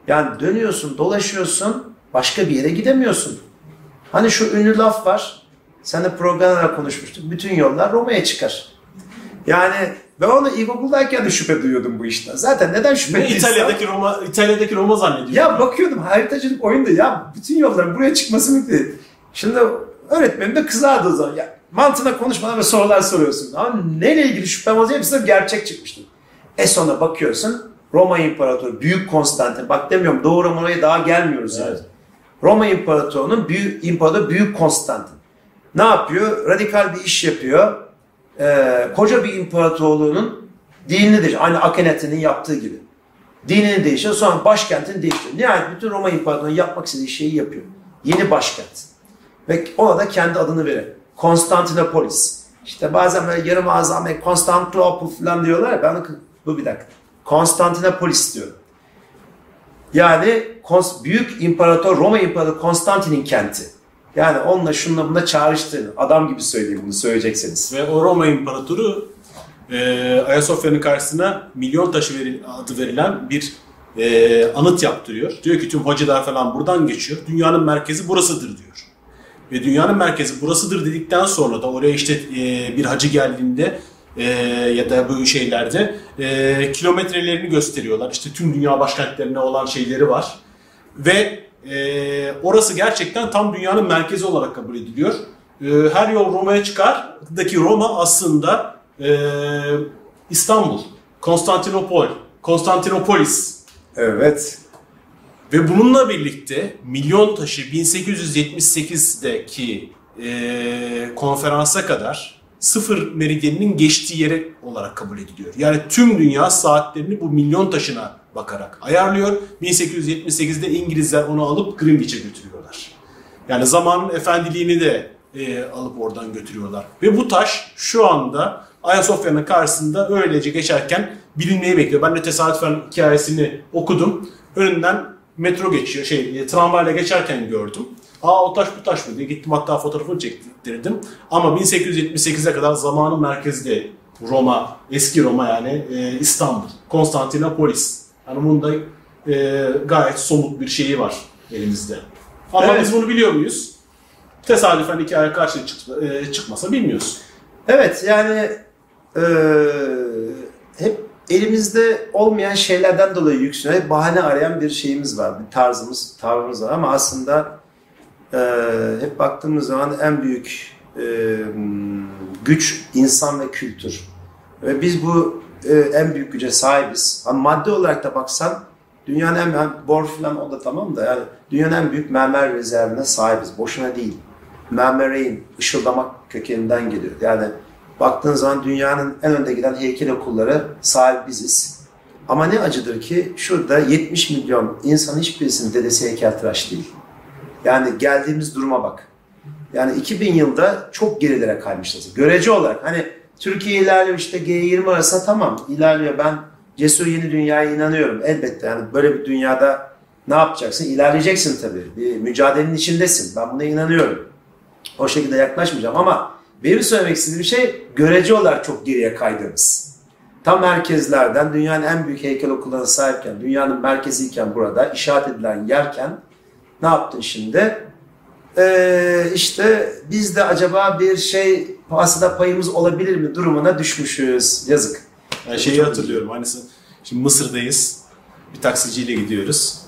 Yani dönüyorsun, dolaşıyorsun, başka bir yere gidemiyorsun. Hani şu ünlü laf var. Sen de programda konuşmuştuk. Bütün yollar Roma'ya çıkar. Yani ben onu ilkokuldayken de şüphe duyuyordum bu işten. Zaten neden şüphe Ne İtalya'daki Roma, İtalya'daki Roma zannediyor. ya bakıyordum haritacılık oyunda ya bütün yolların buraya çıkması mümkün değil. Şimdi öğretmenim de kızardı o zaman. Ya, mantığına konuşmadan ve sorular soruyorsun. Ama neyle ilgili şüphem olacak hepsi gerçek çıkmıştı. E sonra bakıyorsun Roma İmparatoru Büyük Konstantin. Bak demiyorum Doğu Roma'ya daha gelmiyoruz yani. Evet. Roma İmparatorluğu'nun büyük imparatoru Büyük Konstantin. Ne yapıyor? Radikal bir iş yapıyor. Ee, koca bir imparatorluğunun dinini de aynı Akhenaten'in yaptığı gibi. Dinini değiştiriyor. Sonra başkentini değiştiriyor. Nihayet bütün Roma İmparatorluğu yapmak istediği şeyi yapıyor. Yeni başkent. Ve ona da kendi adını verir. Konstantinopolis. İşte bazen böyle yarım ağzı Amerika Konstantinopol falan diyorlar. ya, Ben bu bir dakika. Konstantinopolis diyorum. Yani büyük imparator Roma İmparatoru Konstantin'in kenti. Yani onunla şununla buna çağrıştırın. Adam gibi söyleyeyim bunu söyleyecekseniz. Ve o Roma İmparatoru e, Ayasofya'nın karşısına milyon taşı veril, adı verilen bir e, anıt yaptırıyor. Diyor ki tüm hocalar falan buradan geçiyor. Dünyanın merkezi burasıdır diyor. Ve dünyanın merkezi burasıdır dedikten sonra da oraya işte e, bir hacı geldiğinde e, ya da bu şeylerde e, kilometrelerini gösteriyorlar. İşte tüm dünya başkentlerine olan şeyleri var. Ve e, orası gerçekten tam dünyanın merkezi olarak kabul ediliyor. E, her yol Roma'ya çıkar. Daki Roma aslında e, İstanbul, Konstantinopol, Konstantinopolis. Evet. Ve bununla birlikte milyon taşı 1878'deki e, konferansa kadar sıfır meridyeninin geçtiği yere olarak kabul ediliyor. Yani tüm dünya saatlerini bu milyon taşına bakarak ayarlıyor. 1878'de İngilizler onu alıp Greenwich'e götürüyorlar. Yani zamanın efendiliğini de e, alıp oradan götürüyorlar. Ve bu taş şu anda Ayasofya'nın karşısında öylece geçerken bilinmeyi bekliyor. Ben de tesadüfen hikayesini okudum. Önünden metro geçiyor, şey e, tramvayla geçerken gördüm. Aa o taş bu taş mı diye gittim hatta fotoğrafını çektirdim. Ama 1878'e kadar zamanın merkezde Roma, eski Roma yani e, İstanbul, Konstantinopolis. Yani bunun da e, gayet somut bir şeyi var elimizde. Ama Evet. biz bunu biliyor muyuz? Tesadüfen hikaye karşı çık- e, çıkmasa bilmiyoruz. Evet yani hep elimizde olmayan şeylerden dolayı yükselen, bahane arayan bir şeyimiz var. Bir tarzımız, tavrımız var ama aslında eee, hep baktığımız zaman en büyük eee, güç insan ve kültür. Ve biz bu eee, en büyük güce sahibiz. Ama madde olarak da baksan dünyanın en, en bor falan o da tamam da yani dünyanın en büyük mermer rezervine sahibiz. Boşuna değil. Mermerein, ışıldamak kökeninden geliyor. Yani baktığın zaman dünyanın en önde giden heykel okulları sahip biziz. Ama ne acıdır ki şurada 70 milyon insan hiçbirisinin dedesi heykeltıraş değil. Yani geldiğimiz duruma bak. Yani 2000 yılda çok gerilere kaymışız. Görece olarak hani Türkiye ilerliyor işte G20 arasında tamam ilerliyor. Ben cesur yeni dünyaya inanıyorum. Elbette yani böyle bir dünyada ne yapacaksın? İlerleyeceksin tabii. Bir mücadelenin içindesin. Ben buna inanıyorum. O şekilde yaklaşmayacağım ama benim söylemek istediğim şey görece olarak çok geriye kaydığımız. Tam merkezlerden dünyanın en büyük heykel okullarına sahipken, dünyanın merkeziyken burada işaret edilen yerken ne yaptın şimdi? Ee, işte biz de acaba bir şey aslında payımız olabilir mi durumuna düşmüşüz. Yazık. Yani şeyi hatırlıyorum. Aynısı. Şimdi Mısır'dayız. Bir taksiciyle gidiyoruz.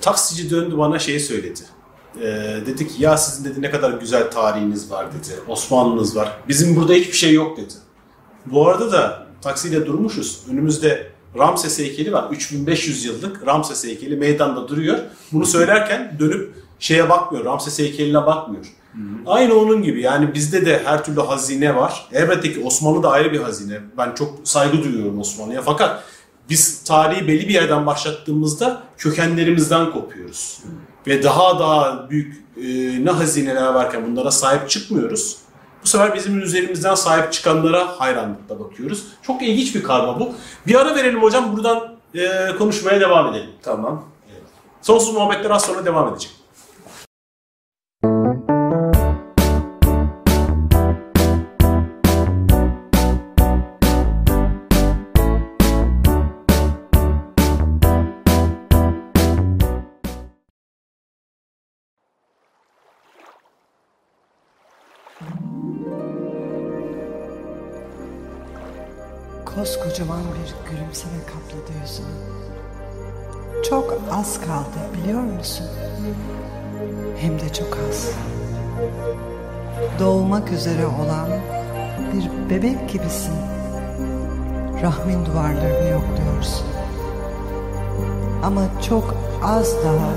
Taksici döndü bana şeyi söyledi. Ee, dedi ki ya sizin dedi ne kadar güzel tarihiniz var dedi. Osmanlınız var. Bizim burada hiçbir şey yok dedi. Bu arada da taksiyle durmuşuz. Önümüzde Ramses heykeli var. 3500 yıllık Ramses heykeli meydanda duruyor. Bunu söylerken dönüp şeye bakmıyor. Ramses heykeline bakmıyor. Aynı onun gibi yani bizde de her türlü hazine var. Elbette ki Osmanlı da ayrı bir hazine. Ben çok saygı duyuyorum Osmanlı'ya. Fakat biz tarihi belli bir yerden başlattığımızda kökenlerimizden kopuyoruz. Ve daha daha büyük e, ne hazineler varken bunlara sahip çıkmıyoruz. Bu sefer bizim üzerimizden sahip çıkanlara hayranlıkla bakıyoruz. Çok ilginç bir karma bu. Bir ara verelim hocam buradan e, konuşmaya devam edelim. Tamam. Sonsuz muhabbetler az sonra devam edecek. Bir gülümseme kapladı yüzünü. Çok az kaldı biliyor musun? Hem de çok az. Doğmak üzere olan bir bebek gibisin. Rahmin duvarlarını yokluyorsun. Ama çok az daha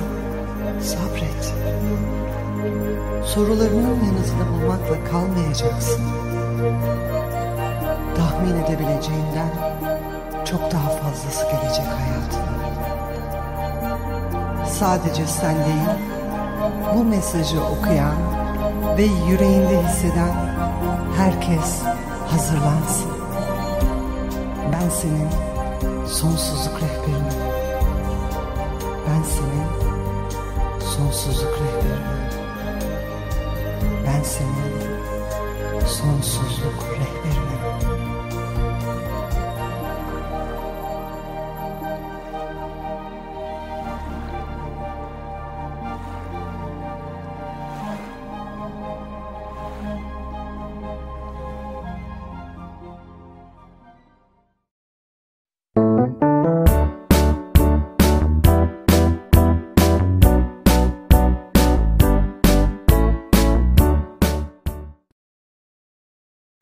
sabret. Sorularının yanıtını bulmakla kalmayacaksın tahmin edebileceğinden çok daha fazlası gelecek hayatına. sadece sen değil, bu mesajı okuyan ve yüreğinde hisseden herkes hazırlansın. Ben senin sonsuzluk rehberinim. Ben senin sonsuzluk rehberinim. Ben senin sonsuzluk rehberinim.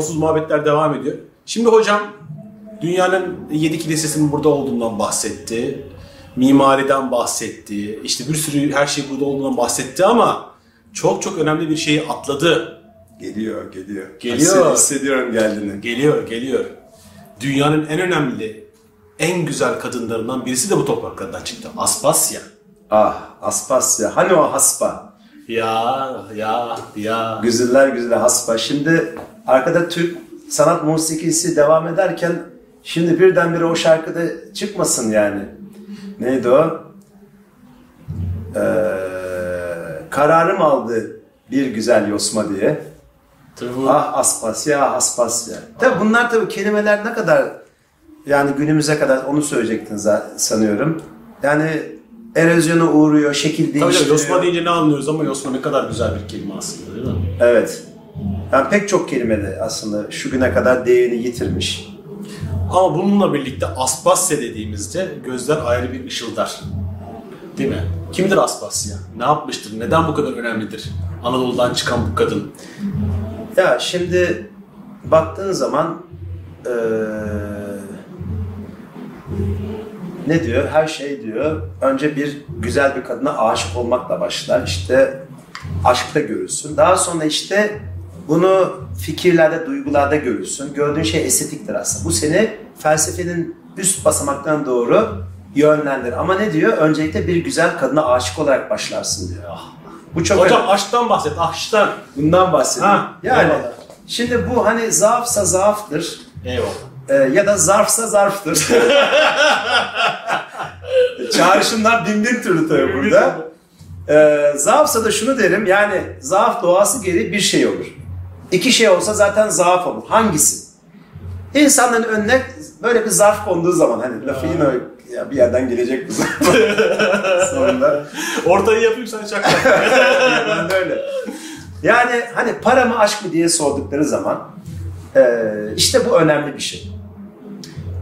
Sonsuz muhabbetler devam ediyor. Şimdi hocam dünyanın yedi kilisesinin burada olduğundan bahsetti. Mimariden bahsetti. İşte bir sürü her şey burada olduğundan bahsetti ama çok çok önemli bir şeyi atladı. Geliyor, geliyor. Geliyor. Hissediyorum geldiğini. Geliyor, geliyor. Dünyanın en önemli, en güzel kadınlarından birisi de bu topraklardan çıktı. Aspasya. Ah, Aspasya. Hani o haspa? Ya, ya, ya. Güzeller güzeli haspa. Şimdi arkada Türk sanat musikisi devam ederken şimdi birdenbire o şarkıda çıkmasın yani. Neydi o? Ee, kararım aldı bir güzel yosma diye. Tabii Ah Aspasya, ah Aspasya. Tabi bunlar tabi kelimeler ne kadar yani günümüze kadar onu söyleyecektin sanıyorum. Yani erozyona uğruyor, şekil Tabii değiştiriyor. tabii Yosma deyince ne anlıyoruz ama Yosma ne kadar güzel bir kelime aslında değil mi? Evet. Yani pek çok kelimede aslında şu güne kadar değerini yitirmiş. Ama bununla birlikte Aspasya dediğimizde gözler ayrı bir ışıldar. Değil mi? Kimdir Aspasya? Ne yapmıştır? Neden bu kadar önemlidir? Anadolu'dan çıkan bu kadın. Ya şimdi baktığın zaman eee, ne diyor? Her şey diyor. Önce bir güzel bir kadına aşık olmakla başlar. İşte aşkta görürsün. Daha sonra işte bunu fikirlerde, duygularda görürsün. Gördüğün şey estetiktir aslında. Bu seni felsefenin üst basamaklarına doğru yönlendirir. Ama ne diyor? Öncelikle bir güzel kadına aşık olarak başlarsın diyor. Bu çok Hocam önemli. aşktan bahset, aşktan. Bundan bahsediyorum. Ha, yani eyvallah. şimdi bu hani zaafsa zaaftır Eyvallah. e, ya da zarfsa zarftır. Çağrışımlar bin bin türlü tabii burada. E, zaafsa da şunu derim yani zaaf doğası gereği bir şey olur. İki şey olsa zaten zaaf olur. Hangisi? İnsanların önüne böyle bir zarf konduğu zaman hani lafı yine ya bir yerden gelecek bu. Sonunda. Ortayı yapayım sen çakma. ben de öyle. Yani hani para mı aşk mı diye sordukları zaman eee, işte bu önemli bir şey.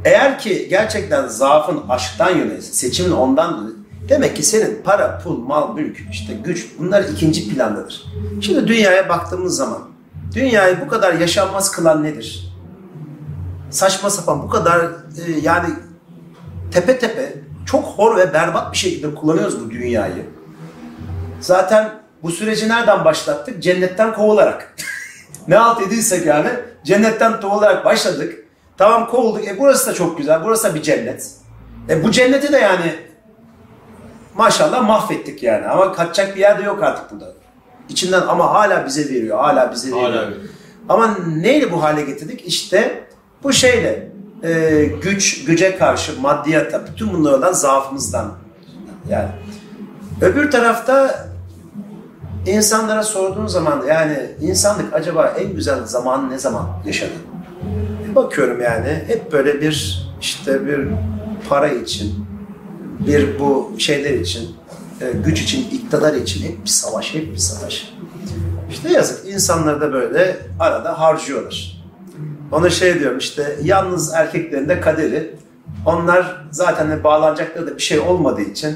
Eğer ki gerçekten zaafın aşktan yönelik, seçimin ondan demek ki senin para, pul, mal, mülk, işte güç bunlar ikinci plandadır. Şimdi dünyaya baktığımız zaman dünyayı bu kadar yaşanmaz kılan nedir? Saçma sapan bu kadar e, yani tepe tepe çok hor ve berbat bir şekilde kullanıyoruz bu dünyayı. Zaten bu süreci nereden başlattık? Cennetten kovularak. ne halt ediysek yani cennetten kovularak başladık. Tamam kovulduk. E burası da çok güzel. Burası da bir cennet. E bu cenneti de yani maşallah mahvettik yani. Ama kaçacak bir yer de yok artık burada. İçinden ama hala bize veriyor. Hala bize veriyor. Hala veriyor. Ama neyle bu hale getirdik? İşte bu şeyle e, güç, güce karşı maddiyata, bütün bunlardan zaafımızdan. Yani öbür tarafta insanlara sorduğun zaman yani insanlık acaba en güzel zamanı ne zaman yaşadı? Bakıyorum yani hep böyle bir işte bir para için, bir bu şeyler için, güç için, iktidar için hep bir savaş, hep bir savaş. İşte yazık insanları da böyle arada harcıyorlar. Ona şey diyorum işte yalnız erkeklerin de kaderi onlar zaten de bağlanacakları da bir şey olmadığı için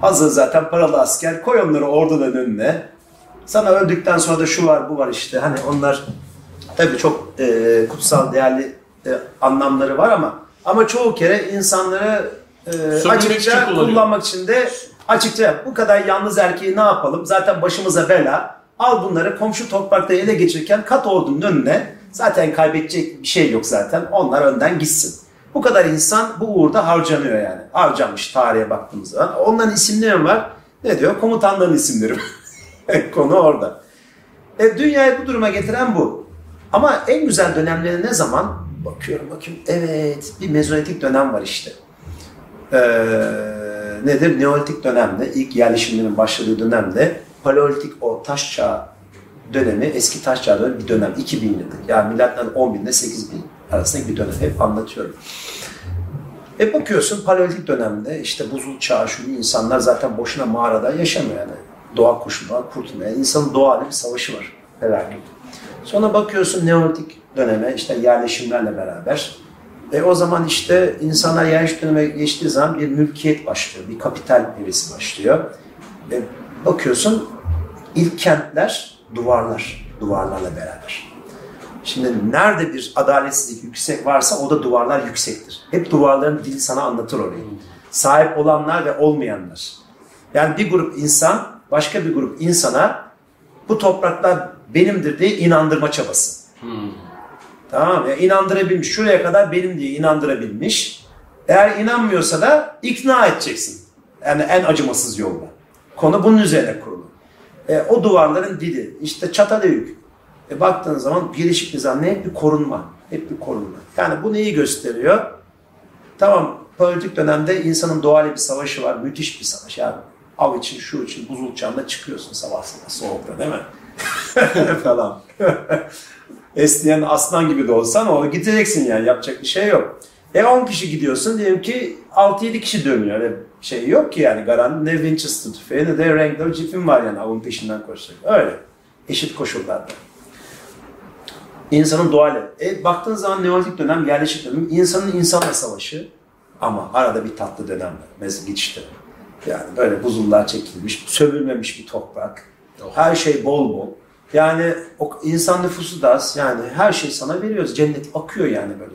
hazır zaten paralı asker koy onları orduların önüne. Sana öldükten sonra da şu var bu var işte hani onlar tabii çok e, kutsal değerli e, anlamları var ama ama çoğu kere insanları e, açıkça kullanmak için de açıkça bu kadar yalnız erkeği ne yapalım zaten başımıza bela al bunları komşu toprakta ele geçirirken kat ordunun önüne zaten kaybedecek bir şey yok zaten onlar önden gitsin. Bu kadar insan bu uğurda harcanıyor yani. Harcanmış tarihe baktığımız zaman. Onların isimleri var? Ne diyor? Komutanların isimleri. Konu orada. E, dünyayı bu duruma getiren bu. Ama en güzel dönemleri ne zaman? Bakıyorum bakayım. Evet bir mezolitik dönem var işte. Ee, nedir? Neolitik dönemde, ilk yerleşimlerin başladığı dönemde Paleolitik o taş çağı dönemi, eski taş çağı dönemi bir dönem. 2000 yıllık. Yani milattan 10 bin ile 8 bin arasındaki bir dönem. Hep anlatıyorum. E bakıyorsun Paleolitik dönemde işte buzul çağı şu insanlar zaten boşuna mağarada yaşamıyor yani. Doğa koşulları kurtulmuyor. Yani insanın doğayla bir savaşı var. Felaket. Sonra bakıyorsun Neolitik döneme işte yerleşimlerle beraber. E o zaman işte insanlar yerleşim döneme geçtiği zaman bir mülkiyet başlıyor. Bir kapital evresi başlıyor. E bakıyorsun ilk kentler duvarlar. Duvarlarla beraber. Şimdi nerede bir adaletsizlik yüksek varsa o da duvarlar yüksektir. Hep duvarların dili sana anlatır orayı. Sahip olanlar ve olmayanlar. Yani bir grup insan başka bir grup insana bu topraklar benimdir diye inandırma çabası. Tamam? Ya inandırabilmiş. Şuraya kadar benim diye inandırabilmiş. Eğer inanmıyorsa da ikna edeceksin. Yani en acımasız yolla. Konu bunun üzerine kurulu. E, o duvarların dili. işte Çatalhöyük. E, baktığın zaman gelişik nizam ne? Hep bir korunma. Hep bir korunma. Yani bu neyi gösteriyor? Tamam politik dönemde insanın doğayla bir savaşı var. Müthiş bir savaş. Yani av için, şu için, buzul çağında çıkıyorsun sabah sabah soğukta değil mi? falan. Esneyen aslan gibi de olsan o gideceksin yani yapacak bir şey yok. E 10 kişi gidiyorsun diyelim ki 6-7 kişi dönüyor. Öyle şey yok ki yani garanti ne Winchester tüfeği ne de Wrangler cipim var yani avın peşinden koşacak. Öyle. Eşit koşullarda. İnsanın doğayla. E baktığın zaman Neolitik dönem, yerleşik dönem, insanın insanla savaşı ama arada bir tatlı dönem var. Mesela geçişte. Yani böyle buzullar çekilmiş, sövülmemiş bir toprak. Her şey bol bol. Yani o insan nüfusu da az. Yani her şey sana veriyoruz. Cennet akıyor yani böyle.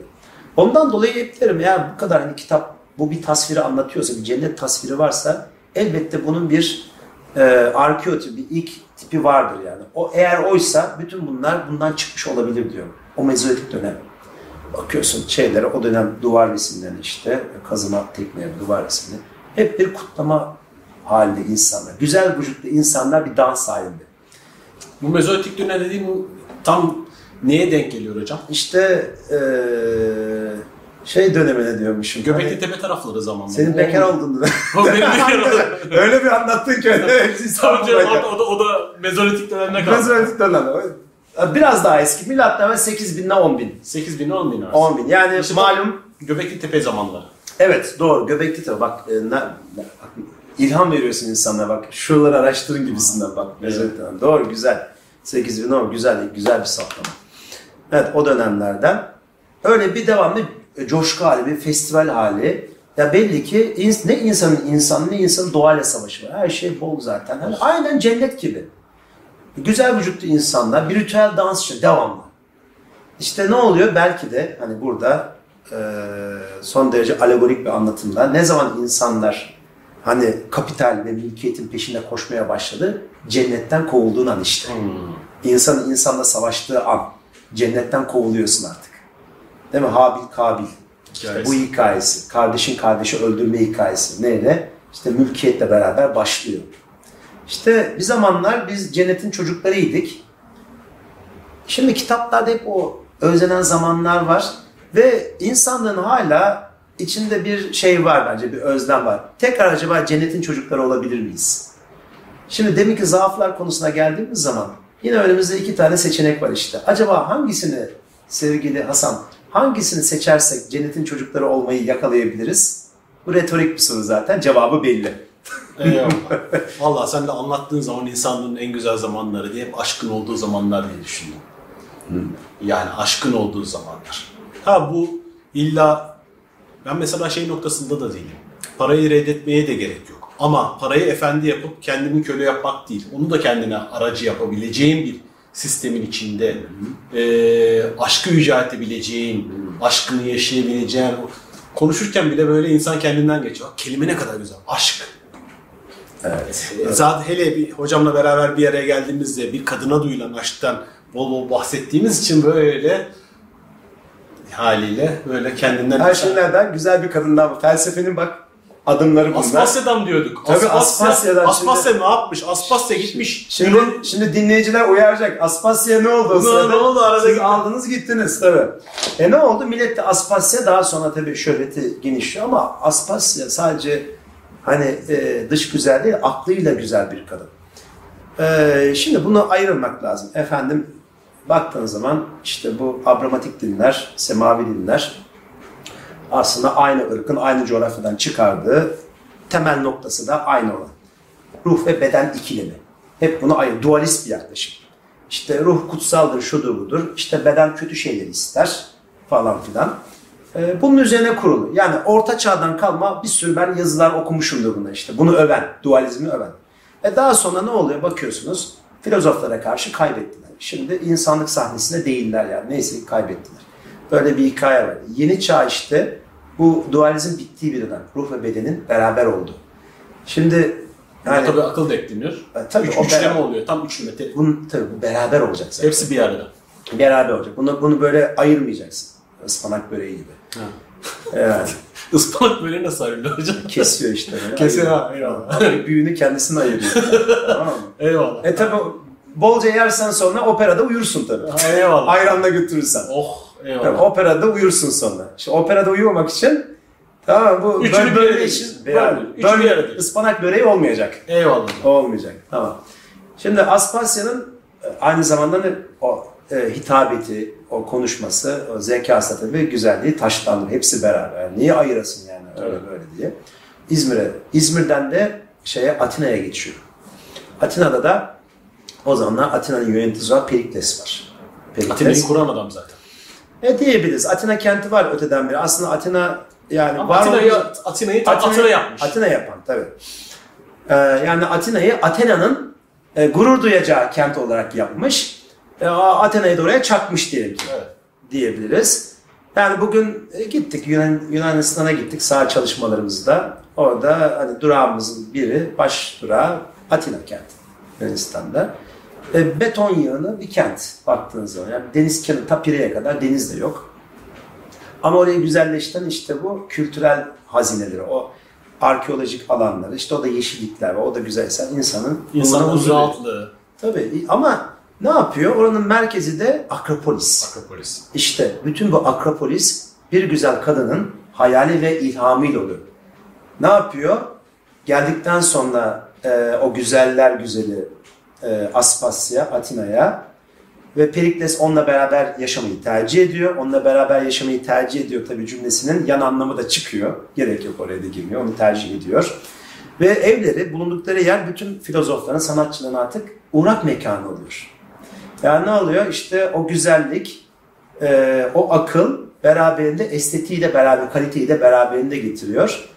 Ondan dolayı hep derim eğer bu kadar hani kitap bu bir tasviri anlatıyorsa, bir cennet tasviri varsa elbette bunun bir e, arkeotipi, bir ilk tipi vardır yani. O eğer oysa bütün bunlar bundan çıkmış olabilir diyorum. O mezolitik dönem. Bakıyorsun şeylere o dönem duvar resimleri işte kazıma tekniği duvar resimleri. Hep bir kutlama halinde insanlar. Güzel vücutlu insanlar bir dans halinde. Bu mezolitik dönem dediğin tam neye denk geliyor hocam? İşte eee şey dönemine diyormuşum. Göbekli Hani Tepe tarafları zamanında. senin bekar olduğunu O benim bekar oldum. Öyle bir anlattın ki. Tabii canım, o, da- o da, o da mezolitik dönemine kaldı. Mezolitik dönem. Biraz daha eski. Milattan evvel 8 bin ile 10 bin. 8 bin 10 bin arası. 10 bin. Yani İşte malum Göbekli Tepe zamanları. Evet doğru Göbekli Tepe bak, e, ne, ne- bak ilham veriyorsun insanlara bak şuraları araştırın gibisinden bak dönem. Doğru güzel 8 bin ama güzel güzel bir saptama. Evet o dönemlerden öyle bir devamlı e, coşku hali bir festival hali. Ya belli ki ne insanın insan ne insanın doğayla savaşı var. Her şey bol zaten. Hani aynen cennet gibi. Güzel vücutlu insanlar bir ritüel dans için devamlı. İşte ne oluyor? Belki de hani burada e, son derece alegorik bir anlatımda ne zaman insanlar hani kapital ve mülkiyetin peşinde koşmaya başladı cennetten kovulduğun an işte. İnsanın insanla savaştığı an cennetten kovuluyorsun artık. Değil mi? Habil Kabil. İşte bu hikayesi. Kardeşin kardeşi öldürme hikayesi. Neyle? İşte mülkiyetle beraber başlıyor. İşte bir zamanlar biz cennetin çocuklarıydık. Şimdi kitaplarda hep o özlenen zamanlar var ve insanlığın hala içinde bir şey var bence, bir özlem var. Tekrar acaba cennetin çocukları olabilir miyiz? Şimdi demin ki zaaflar konusuna geldiğimiz zaman yine önümüzde iki tane seçenek var işte. Acaba hangisini sevgili Hasan, hangisini seçersek cennetin çocukları olmayı yakalayabiliriz? Bu retorik bir soru zaten, cevabı belli. Eyvallah. Valla sen de anlattığın zaman insanlığın en güzel zamanları diye hep aşkın olduğu zamanlar diye düşündüm. Yani aşkın olduğu zamanlar. Ha bu illa ben mesela şey noktasında da değilim. Parayı reddetmeye de gerek yok. Ama parayı efendi yapıp kendimi köle yapmak değil. Onu da kendine aracı yapabileceğin bir sistemin içinde e, aşkı yüceltebileceğin, aşkını yaşayabileceğin konuşurken bile böyle insan kendinden geçiyor. Kelime ne kadar güzel. Aşk. Evet. E, Zaten hele bir hocamla beraber bir araya geldiğimizde bir kadına duyulan aşktan bol bol bahsettiğimiz için böyle haliyle böyle kendinden Her şeylerden güzel bir kadından felsefenin bak adımları bunlar. Aspasya'dan diyorduk. Tabii Aspasya, Aspasya'dan Aspasya ne yapmış? Aspasya gitmiş. Şimdi, Yunan- şimdi dinleyiciler uyaracak. Aspasya ne oldu o sırada? ne oldu arada Siz gitti. aldınız gittiniz tabii. E ne oldu? Millet de Aspasya daha sonra tabii şöhreti genişliyor ama Aspasya sadece hani e, dış güzel değil, aklıyla güzel bir kadın. E, şimdi bunu ayrılmak lazım. Efendim baktığın zaman işte bu abramatik dinler, semavi dinler aslında aynı ırkın aynı coğrafyadan çıkardığı temel noktası da aynı olan. Ruh ve beden ikilemi. Hep bunu ayrı, dualist bir yaklaşım. İşte ruh kutsaldır, şudur budur. İşte beden kötü şeyleri ister falan filan. Ee, bunun üzerine kurulu. Yani orta çağdan kalma bir sürü ben yazılar okumuşumdur buna işte. Bunu öven, dualizmi öven. E daha sonra ne oluyor bakıyorsunuz filozoflara karşı kaybettiler. Şimdi insanlık sahnesinde değiller yani. Neyse kaybettiler. Böyle bir hikaye var. Yeni çağ işte bu dualizm bittiği bir dönem. Ruh ve bedenin beraber olduğu. Şimdi Yani, tabii akıl da ekleniyor. E, tabii, Üç, o üçleme beraber- oluyor. Tam üçleme. Bunun tabii bu beraber olacak zaten. Hepsi bir arada. Beraber olacak. Bunu, bunu böyle ayırmayacaksın. Ispanak böreği gibi. Evet. Ispanak böyle nasıl ayrılıyor hocam? Kesiyor işte. Böyle, Kesiyor, ayırıyor. ha, eyvallah. Ama Büyüğünü kendisine ayırıyor. tamam mı? Eyvallah. E tabi bolca yersen sonra operada uyursun tabii. Ha, eyvallah. Ayranla götürürsen. Oh eyvallah. operada uyursun sonra. İşte operada uyumamak için tamam bu Üçünü böyle, bir böyle arada için beraber. Böyle, üçü bir Böyle arada diyorsun. ıspanak böreği olmayacak. Eyvallah. Olmayacak. Tamam. Şimdi Aspasya'nın e, aynı zamanda ne, o e, hitabeti, o konuşması, o zekası tabii güzelliği taşlandır. Hepsi beraber. Niye ayırasın yani öyle Evet. böyle diye. İzmir'e. İzmir'den de şeye Atina'ya geçiyor. Atina'da da o zamanlar Atina'nın yöneticisi olan Perikles var. Perikles. Atina'yı kuran adam zaten. E diyebiliriz. Atina kenti var öteden beri. Aslında Atina yani Ama var Atina'yı Atina'yı tam Atina yapmış. Atina yapan tabii. Ee, yani Atina'yı Athena'nın e, gurur duyacağı kent olarak yapmış. E, Athena'yı da oraya çakmış diyelim ki Evet. diyebiliriz. Yani bugün e, gittik Yunan, Yunanistan'a gittik sağ çalışmalarımızda. Orada hani durağımızın biri baş durağı Atina kenti Yunanistan'da. E, beton yığını bir kent baktığınız zaman. Yani deniz kenarı ta Pire'ye kadar deniz de yok. Ama orayı güzelleştiren işte bu kültürel hazineleri, o arkeolojik alanları, işte o da yeşillikler ve o da güzelse insanın İnsanın rahatlığı. Tabii ama ne yapıyor? Oranın merkezi de Akropolis. Akropolis. İşte bütün bu Akropolis bir güzel kadının hayali ve ilhamıyla oluyor. Ne yapıyor? Geldikten sonra e, o güzeller güzeli e, Aspasya, Atina'ya ve Perikles onunla beraber yaşamayı tercih ediyor. Onunla beraber yaşamayı tercih ediyor tabii cümlesinin yan anlamı da çıkıyor. Gerek yok oraya da girmiyor. Onu tercih ediyor. Ve evleri, bulundukları yer bütün filozofların, sanatçıların artık uğrak mekanı oluyor. Yani ne oluyor? İşte o güzellik, e, o akıl beraberinde estetiği de beraber, kaliteyi de beraberinde getiriyor.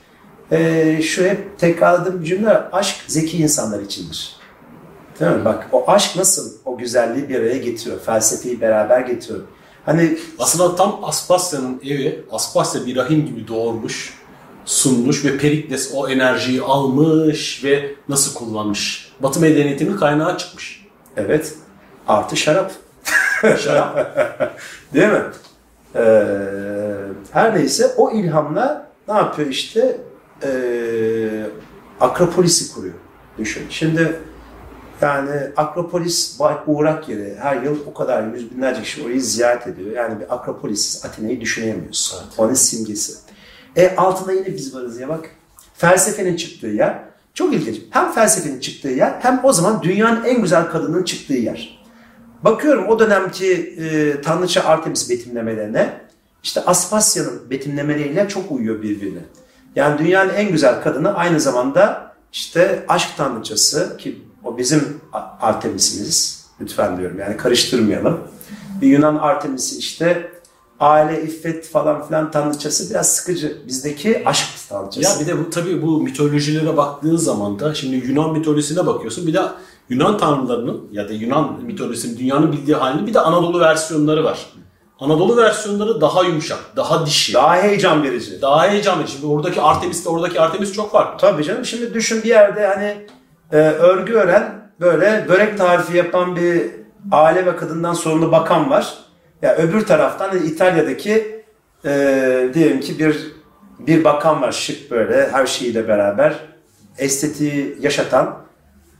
E, şu hep tekrarladığım cümle, aşk zeki insanlar içindir. Değil mi? Bak o aşk nasıl o güzelliği bir araya getiriyor, felsefeyi beraber getiriyor. Hani Aslında tam Aspasya'nın evi, Aspasya bir rahim gibi doğurmuş, sunmuş ve Perikles o enerjiyi almış ve nasıl kullanmış. Batı medeniyetinin kaynağı çıkmış. evet artı şarap. Şarap. Değil mi? Ee, her neyse o ilhamla ne yapıyor işte? Ee, Akropolis'i kuruyor. Düşün. Şimdi yani Akropolis uğrak yeri. Her yıl o kadar yüz binlerce kişi orayı ziyaret ediyor. Yani bir Akropolis'siz Atina'yı düşünemiyorsun. Evet. Onun simgesi. E altında yine biz varız ya bak. Felsefenin çıktığı yer. Çok ilginç. Hem felsefenin çıktığı yer hem o zaman dünyanın en güzel kadının çıktığı yer. Bakıyorum o dönemki e, Tanrıça Artemis betimlemelerine işte Aspasya'nın betimlemeleriyle çok uyuyor birbirine. Yani dünyanın en güzel kadını aynı zamanda işte aşk tanrıçası ki o bizim Artemis'imiz. Lütfen diyorum yani karıştırmayalım. Bir Yunan Artemis'i işte aile, iffet falan filan tanrıçası biraz sıkıcı. Bizdeki aşk tanrıçası. Ya bir de bu tabii bu mitolojilere baktığın zaman da şimdi Yunan mitolojisine bakıyorsun. Bir de Yunan tanrılarının ya da Yunan mitolojisinin dünyanın bildiği halini bir de Anadolu versiyonları var. Anadolu versiyonları daha yumuşak, daha dişi, daha, Daha heyecan verici. Şimdi oradaki Artemis ile oradaki Artemis çok farklı. Tabii canım. Şimdi düşün bir yerde hani e, örgü ören böyle börek tarifi yapan bir aile ve kadından sorumlu bakan var. Ya öbür taraftan İtalya'daki Ee, diyelim ki bir bir bakan var şık böyle her şeyiyle beraber estetiği yaşatan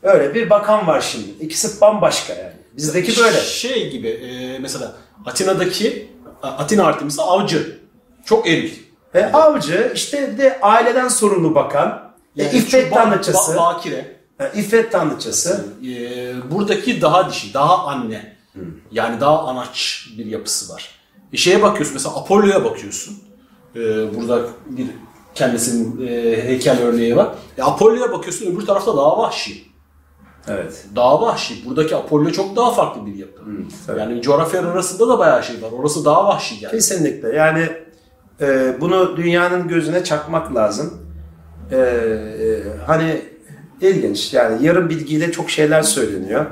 öyle bir bakan var şimdi. İkisi bambaşka yani. Bizdeki böyle. Şey gibi e, mesela Atina'daki Atina Artemis'i avcı. Çok eril. E, avcı işte de aileden sorumlu bakan. E, Yani iffet şu ba- tanrıçası. ba- bakire. E, iffet tanrıçası. E, buradaki daha dişi, daha anne. Yani daha anaç bir yapısı var. E, şeye bakıyorsun mesela Apollo'ya bakıyorsun. E, burada bir kendisinin e, heykel örneği var. E, Apollo'ya bakıyorsun öbür tarafta daha vahşi. Evet. Daha vahşi. Buradaki Apollo çok daha farklı bir yapı. tabii. yani coğrafya arasında da bayağı şey var. Orası daha vahşi geldi. Kesinlikle. Yani e, bunu dünyanın gözüne çakmak lazım. E, e, hani ilginç. Yani yarım bilgiyle çok şeyler söyleniyor.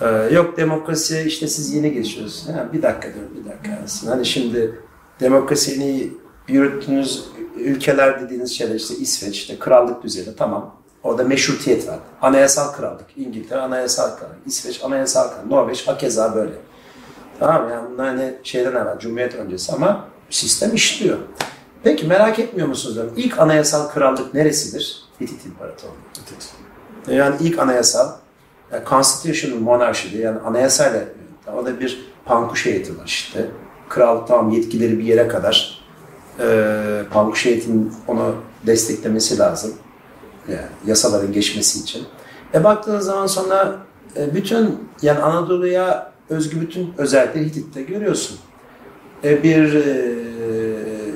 E, yok demokrasi işte siz yeni geçiyorsunuz. Ha, bir dakika dur bir dakika. Hani şimdi demokrasini yürüttüğünüz ülkeler dediğiniz şeyler işte İsveç, işte krallık düzeni tamam. Orada meşrutiyet var. Anayasal krallık. İngiltere anayasal krallık. İsveç anayasal krallık. Norveç hakeza böyle. Tamam yani bunlar hani şeyden evvel, Cumhuriyet öncesi ama sistem işliyor. Peki merak etmiyor musunuz? diyorum. İlk anayasal krallık neresidir? Hitit İmparatorluğu. Yani ilk anayasal, yani constitutional monarchy yani anayasayla o da bir pankuş heyeti var işte. Kral tamam yetkileri bir yere kadar e, pankuş heyetinin onu desteklemesi lazım. Yani yasaların geçmesi için. E baktığınız zaman sonra e, bütün yani Anadolu'ya özgü bütün özellikleri Hitit'te görüyorsun. E, bir e,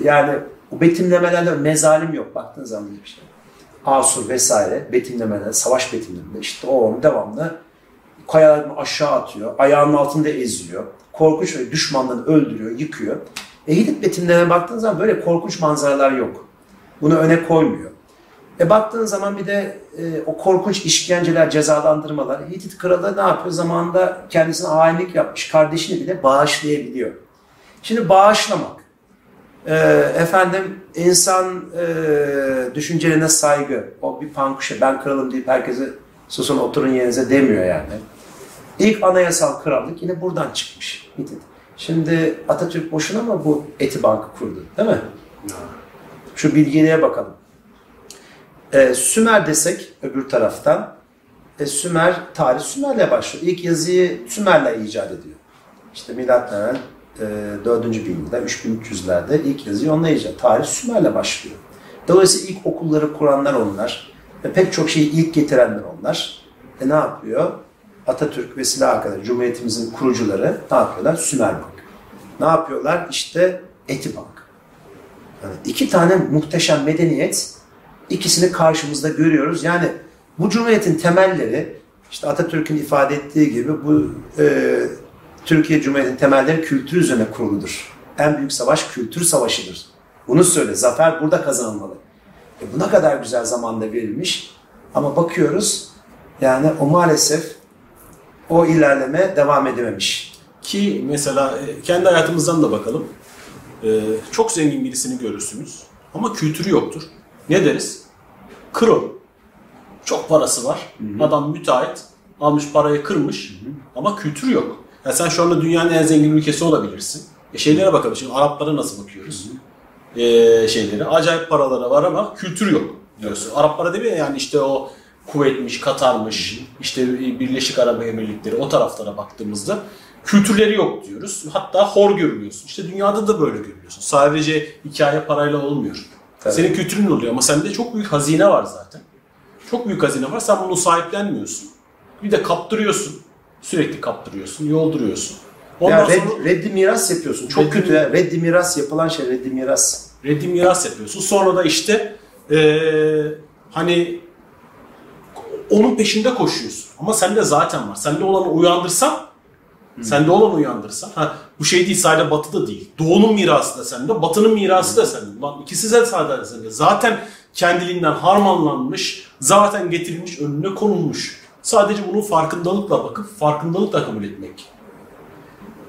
yani bu betimlemelerde mezalim yok baktığın zaman bir şey. Asur vesaire betimlemeler, savaş betimlemeleri işte o devamlı kayalarını aşağı atıyor, ayağının altında eziliyor. Korkunç ve düşmanlarını öldürüyor, yıkıyor. E Hitit betimlerine baktığın zaman böyle korkunç manzaralar yok. Bunu öne koymuyor. E baktığın zaman bir de e, o korkunç işkenceler, cezalandırmalar. Hitit kralı ne yapıyor? Zamanında kendisine hainlik yapmış kardeşini bile bağışlayabiliyor. Şimdi bağışlamak, e, efendim insan e, düşüncelerine saygı, o bir pankuşa ben kralım deyip herkese susun oturun yerinize demiyor yani. İlk anayasal krallık yine buradan çıkmış. Şimdi Atatürk boşuna mı bu eti bankı kurdu değil mi? Şu bilgiliğe bakalım. E, Sümer desek öbür taraftan e, Sümer, tarih Sümer'le başlıyor. İlk yazıyı Sümer'le icat ediyor. İşte milattan 4. bin yılda 3300'lerde ilk yazıyı icat. Tarih Sümer'le başlıyor. Dolayısıyla ilk okulları kuranlar onlar. Ve pek çok şeyi ilk getirenler onlar. E ne yapıyor? Atatürk ve silah arkadaşı, Cumhuriyetimizin kurucuları ne yapıyorlar? Sümer Bank. Ne yapıyorlar? İşte Etibank. Yani iki tane muhteşem medeniyet ikisini karşımızda görüyoruz. Yani bu cumhuriyetin temelleri işte Atatürk'ün ifade ettiği gibi bu e, Türkiye Cumhuriyeti'nin temelleri kültür üzerine kuruludur. En büyük savaş kültür savaşıdır. Bunu söyle. Zafer burada kazanılmalı. E, bu ne kadar güzel zamanda verilmiş. Ama bakıyoruz yani o maalesef o ilerleme devam edememiş. Ki mesela e, kendi hayatımızdan da bakalım. E, çok zengin birisini görürsünüz ama kültürü yoktur. Ne deriz? Kro. Çok parası var. Adam müteahhit. Almış parayı kırmış ama kültürü yok. Yani sen şu anda dünyanın en zengin ülkesi olabilirsin. E şeylere bakalım. Şimdi Araplara nasıl bakıyoruz? E, şeyleri. Acayip paraları var ama kültür yok diyorsun. Araplara değil mi? Yani işte o Kuveyt'miş, Katar'mış, işte Birleşik Arap Emirlikleri o taraflara baktığımızda kültürleri yok diyoruz. Hatta hor görülüyorsun. İşte dünyada da böyle görülüyorsun. Sadece hikaye parayla olmuyor. Tabii. Senin kültürün oluyor ama sende çok büyük hazine var zaten. Çok büyük hazine var. Sen bunu sahiplenmiyorsun. Bir de kaptırıyorsun. Sürekli kaptırıyorsun, yolduruyorsun. Ondan Ya red, sonra reddi miras yapıyorsun. Çok Reddi kötü ya. Reddi miras yapılan şey reddi miras. reddi miras yapıyorsun. Sonra da işte eee, hani onun peşinde koşuyorsun. Ama sende zaten var. Sende olanı uyandırsan sende olanı uyandırsan ha, bu şey değil sadece batı da değil. Doğunun mirası da sende, batının mirası da sende. Lan ikisi de sadece sende. Zaten kendiliğinden harmanlanmış, zaten getirilmiş, önüne konulmuş. Sadece bunun farkındalıkla bakıp farkındalıkla kabul etmek.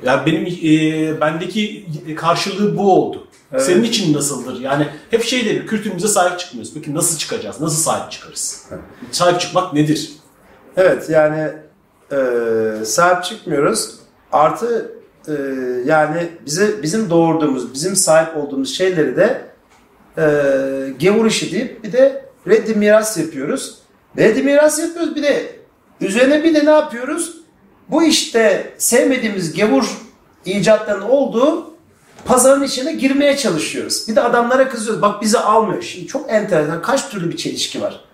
Yani benim e, bendeki karşılığı bu oldu. Evet. Senin için nasıldır? Yani hep şey denir, kültürümüze sahip çıkmıyoruz. Peki nasıl çıkacağız? Nasıl sahip çıkarız? Sahip çıkmak nedir? Evet yani e, sahip çıkmıyoruz. Artı e, yani bize bizim doğurduğumuz, bizim sahip olduğumuz şeyleri de e, gevur işi deyip bir de reddi miras yapıyoruz. Reddi miras yapıyoruz bir de üzerine bir de ne yapıyoruz? Bu işte sevmediğimiz gevur icatların olduğu pazarın içine girmeye çalışıyoruz. Bir de adamlara kızıyoruz. Bak bizi almıyor. Şimdi çok enteresan. Kaç türlü bir çelişki var.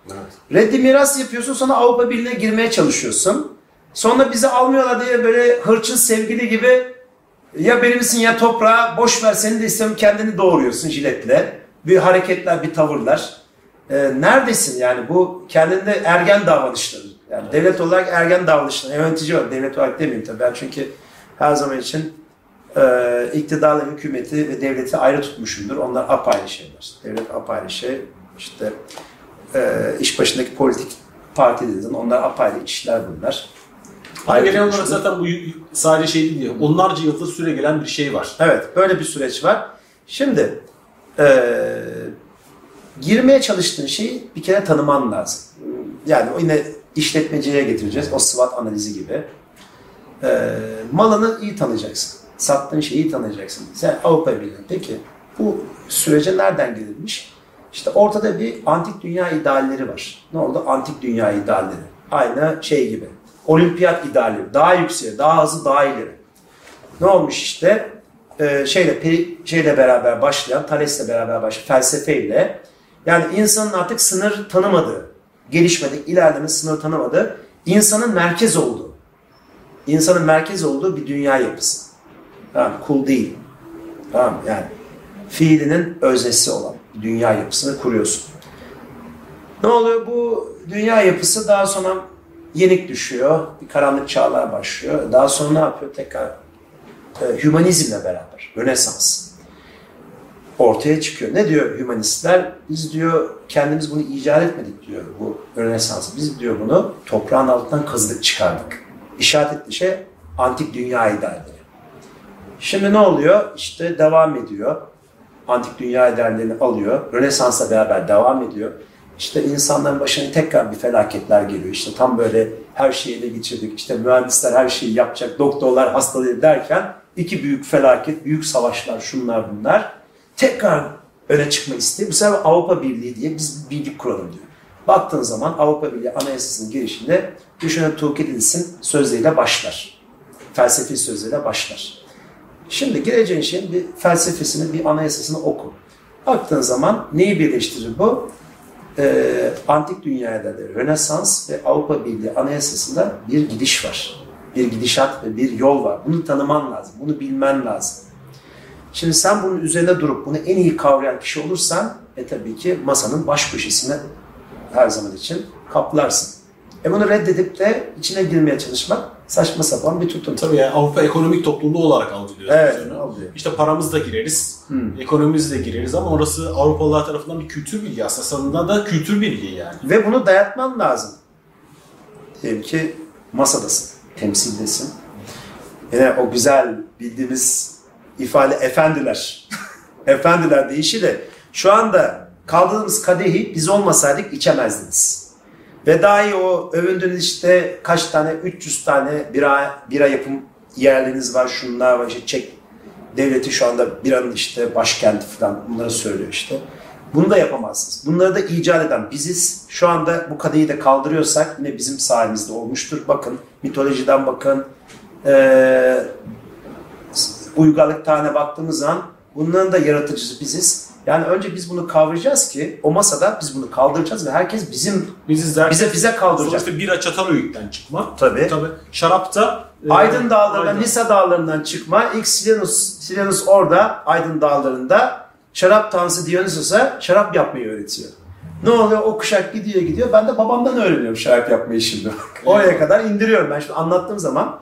Reddi miras yapıyorsun sonra Avrupa Birliği'ne girmeye çalışıyorsun. Sonra bizi almıyorlar diye böyle hırçın sevgili gibi ya benimsin ya toprağa boş ver seni de istemem kendini doğuruyorsun jiletle. Bir hareketler bir tavırlar. Ee, neredesin yani bu kendinde ergen davranışları. Yani devlet olarak ergen davranışları. Yönetici olarak devlet olarak demeyeyim tabii ben çünkü her zaman için e, iktidarla hükümeti ve devleti ayrı tutmuşumdur. Onlar apayrı şeyler. Devlet apayrı şey. İşte e, iş başındaki politik parti dedin. Onlar apayrı işler bunlar. Ama genel olarak tutmuşumdur. zaten bu sadece şey değil. ya, Onlarca yıldır süre gelen bir şey var. Evet, böyle bir süreç var. Şimdi eee, girmeye çalıştığın şeyi bir kere tanıman lazım. Yani yine işletmeciye getireceğiz. O SWOT analizi gibi. Eee, malını iyi tanıyacaksın. Sattığın şeyi iyi tanıyacaksın. Sen Avrupa Birliği. Peki bu sürece nereden girilmiş? İşte ortada bir antik dünya idealleri var. Ne oldu? Antik dünya idealleri. Aynı şey gibi. Olimpiyat idealleri. Daha yükseğe, daha hızlı, daha ileri. Ne olmuş işte? Ee, şeyle, şeyle beraber başlayan, Thales'le beraber başlayan felsefeyle yani insanın artık sınır tanımadığı, gelişmedi, ilerleme sınır tanımadığı, insanın merkez olduğu, insanın merkez olduğu bir dünya yapısı. Tamam? Kul değil. Tamam? Yani fiilinin öznesi olan dünya yapısını kuruyorsun. Ne oluyor? Bu dünya yapısı daha sonra yenik düşüyor. Bir karanlık çağlar başlıyor. Daha sonra ne yapıyor? Tekrar e, hümanizmle beraber, Rönesans ortaya çıkıyor. Ne diyor hümanistler? Biz diyor kendimiz bunu icat etmedik diyor bu Rönesans. Biz diyor bunu toprağın altından kazıdık çıkardık. İşaret ettiği şey antik dünya idealleri. Şimdi ne oluyor? İşte devam ediyor. Antik dünya ideallerini alıyor. Rönesans'la beraber devam ediyor. İşte insanların başına tekrar bir felaketler geliyor. İşte tam böyle her şeyi ele geçirdik. İşte mühendisler her şeyi yapacak, doktorlar hastalığı derken iki büyük felaket, büyük savaşlar, şunlar bunlar. Tekrar öne çıkma isteği. Bu sefer Avrupa Birliği diye biz bir birlik kuralım diyor. Baktığın zaman Avrupa Birliği Anayasası'nın girişinde düşüne Tuğkil İdils'in sözleriyle başlar. Felsefi sözleriyle başlar. Şimdi gireceğin şeyin bir felsefesini, bir anayasasını oku. Baktığın zaman neyi birleştirir bu? Ee, antik dünyada da Rönesans ve Avrupa Birliği anayasasında bir gidiş var. Bir gidişat ve bir yol var. Bunu tanıman lazım, bunu bilmen lazım. Şimdi sen bunun üzerine durup bunu en iyi kavrayan kişi olursan e tabii ki masanın baş köşesine her zaman için kaplarsın. E bunu reddedip de içine girmeye çalışmak saçma sapan bir tutum. Tabii yani Avrupa ekonomik topluluğu olarak algılıyoruz. Evet, algılıyor. İşte paramızla gireriz, Hmm. ekonomimizle gireriz ama orası Avrupalılar tarafından bir kültür birliği aslında. Sonunda da kültür birliği yani. Ve bunu dayatman lazım. Diyelim ki masadasın, temsildesin. Yine o güzel bildiğimiz ifade efendiler. efendiler deyişi de şu anda kaldığımız kadehi biz olmasaydık içemezdiniz. Ve dahi o övündüğünüz işte kaç tane 300 tane bira, bira yapım yerleriniz var, şunlar var, işte Çek devleti şu anda biranın işte başkenti falan bunları söylüyor işte. Bunu da yapamazsınız. Bunları da icat eden biziz. Şu anda bu kadeyi de kaldırıyorsak yine bizim sayemizde olmuştur. Bakın mitolojiden bakın. Ee, uygarlık tarihine baktığımız zaman bunların da yaratıcısı biziz. Yani önce biz bunu kavrayacağız ki o masada biz bunu kaldıracağız ve herkes bizim Biziz derken bize bize kaldıracak. sonuçta bira Çatalhöyük'ten çıkma. Tabii. Tabii. Şarapta e, Aydın Dağları'ndan, Aydın. Nisa Dağları'ndan çıkma. İlk Silenus, Silenus orada Aydın Dağları'nda şarap tanrısı Dionysos'a şarap yapmayı öğretiyor. Ne oluyor? O kuşak gidiyor gidiyor. Ben de babamdan öğreniyorum şarap yapmayı şimdi. Oraya kadar indiriyorum. Ben şimdi anlattığım zaman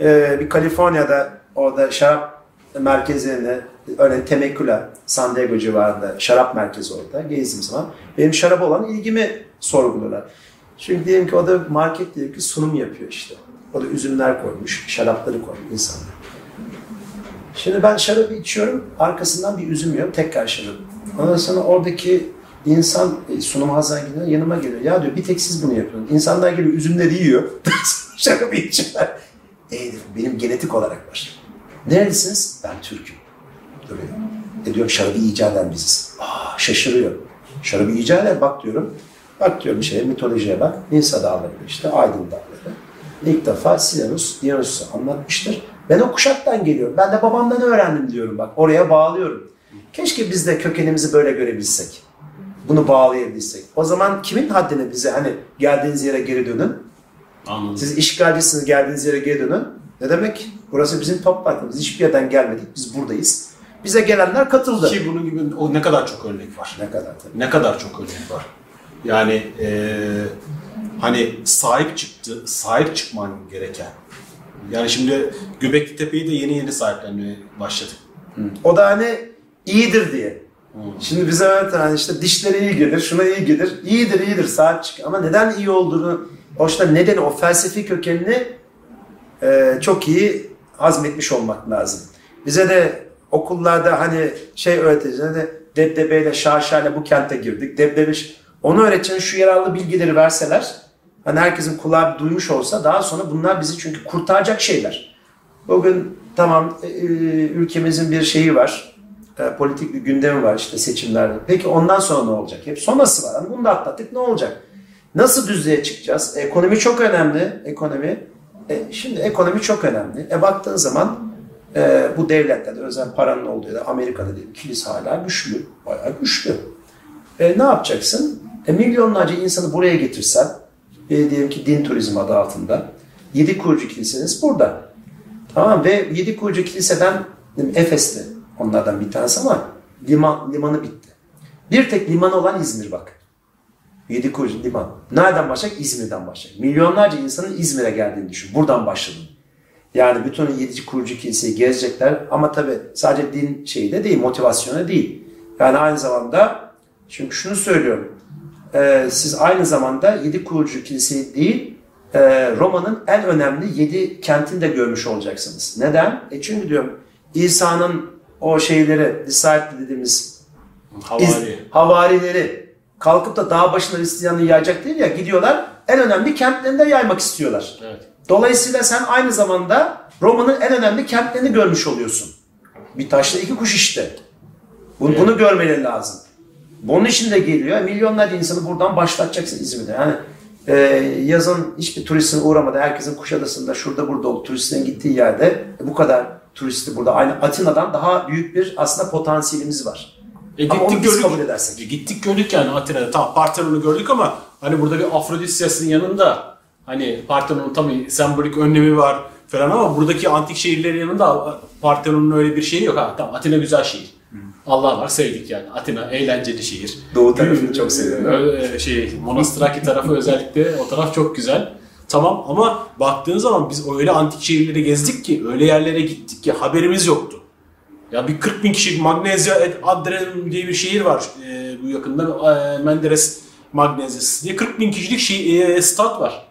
e, bir Kaliforniya'da orada şarap merkezlerinde örneğin Temecula, San Diego civarında şarap merkezi orada gezdiğim zaman benim şaraba olan ilgimi sorguluyorlar. Çünkü diyelim ki o da market diyelim ki sunum yapıyor işte. O da üzümler koymuş, şarapları koymuş insanlar. Şimdi ben şarabı içiyorum, arkasından bir üzüm yiyorum, tekrar şarap. Ondan sonra oradaki insan e, sunum hazır gidiyor, yanıma geliyor. Ya diyor bir tek siz bunu yapıyorsunuz. İnsanlar geliyor üzümleri yiyor, şarabı içiyorlar. E benim genetik olarak var. Nerelisiniz? Ben Türk'üm. Duruyor. E diyorum şarabı icat eden biziz. Aa, şaşırıyor. Şarabı icat eden bak diyorum. Bak diyorum şeye mitolojiye bak. Nisa dağları işte Aydın dağları. İlk defa Silenus Dionysus'u anlatmıştır. Ben o kuşaktan geliyorum. Ben de babamdan öğrendim diyorum bak. Oraya bağlıyorum. Keşke biz de kökenimizi böyle görebilsek. Bunu bağlayabilsek. O zaman kimin haddine bize hani geldiğiniz yere geri dönün. Anladım. Siz işgalcisiniz geldiğiniz yere geri dönün. Ne demek? Burası bizim toprakımız. Hiçbir yerden gelmedik. Biz buradayız. Bize gelenler katıldı. Ki bunun gibi o ne kadar çok örnek var. Ne kadar tabii. Ne kadar çok örnek var. Yani eee, hani sahip çıktı, sahip çıkman gereken. Yani şimdi Göbekli Tepe'yi de yeni yeni sahiplenmeye başladık. O da hani iyidir diye. Şimdi bize evet hani işte dişleri iyi gelir, şuna iyi gelir. İyidir iyidir sahip çık. Ama neden iyi olduğunu, hoşta nedeni o felsefi kökenini e, çok iyi hazmetmiş olmak lazım. Bize de okullarda hani şey öğreteceğiz. Hani debdebeyle şaşayla bu kente girdik. Debdebe onu öğreteceğin şu yararlı bilgileri verseler hani herkesin kulağı duymuş olsa daha sonra bunlar bizi çünkü kurtaracak şeyler. Bugün tamam e, e, ülkemizin bir şeyi var. E, politik bir gündemi var işte seçimlerde. Peki ondan sonra ne olacak? Hep sonrası var. Hani bunu da atlattık ne olacak? Nasıl düzlüğe çıkacağız? Ekonomi çok önemli. Ekonomi. E, şimdi ekonomi çok önemli. E baktığın zaman e, bu devletlerde özel paranın olduğu da Amerika'da değil, kilise hala güçlü. Bayağı güçlü. E, ne yapacaksın? E, milyonlarca insanı buraya getirsen, e, diyelim ki din turizmi adı altında, yedi kurucu kiliseniz burada. Tamam ve yedi kurucu kiliseden Efes'te onlardan bir tanesi ama liman, limanı bitti. Bir tek limanı olan İzmir bak. Yedi kurucu liman. Nereden başlayacak? İzmir'den başlayacak. Milyonlarca insanın İzmir'e geldiğini düşün. Buradan başladım. Yani bütün yedi kurucu kiliseyi gezecekler ama tabi sadece din şeyi de değil, motivasyonu değil. Yani aynı zamanda çünkü şunu söylüyorum. e, siz aynı zamanda yedi kurucu kiliseyi değil, e, Roma'nın en önemli yedi kentini de görmüş olacaksınız. Neden? E çünkü diyorum İsa'nın o şeyleri, disciple dediğimiz iz- Havari. havarileri kalkıp da dağ başına Hristiyanlığı yayacak değil ya gidiyorlar en önemli kentlerinde yaymak istiyorlar. Evet. Dolayısıyla sen aynı zamanda Roma'nın en önemli kentlerini görmüş oluyorsun. Bir taşla iki kuş işte. Bunu, bunu görmeleri lazım. Bunun için de geliyor. Milyonlarca insanı buradan başlatacaksın İzmir'de. Yani e, yazın hiçbir turistin uğramadı. Herkesin Kuşadası'nda şurada burada oldu. Turistlerin gittiği yerde e, bu kadar turisti burada. Aynı Atina'dan daha büyük bir aslında potansiyelimiz var. E Ama onu gittik biz gördük. kabul edersek. E gittik gördük yani Atina'da. Tamam Partenon'u gördük ama hani burada bir Afrodisyas'ın yanında hani Partenon'un tabii sembolik önlemi var falan ama buradaki antik şehirlerin yanında Partenon'un öyle bir şeyi yok. Ha tamam Atina güzel şehir. Allah var sevdik yani. Atina eğlenceli şehir. Doğu tarafını çok seviyorum. Öyle, şey, Monastraki tarafı özellikle o taraf çok güzel. Tamam ama baktığın zaman biz öyle antik şehirleri gezdik ki, öyle yerlere gittik ki haberimiz yoktu. Ya bir 40 bin kişi Magnezya et Adrem diye bir şehir var e, bu yakında e, Menderes Magnezyası diye 40 bin kişilik şey, e, stat var.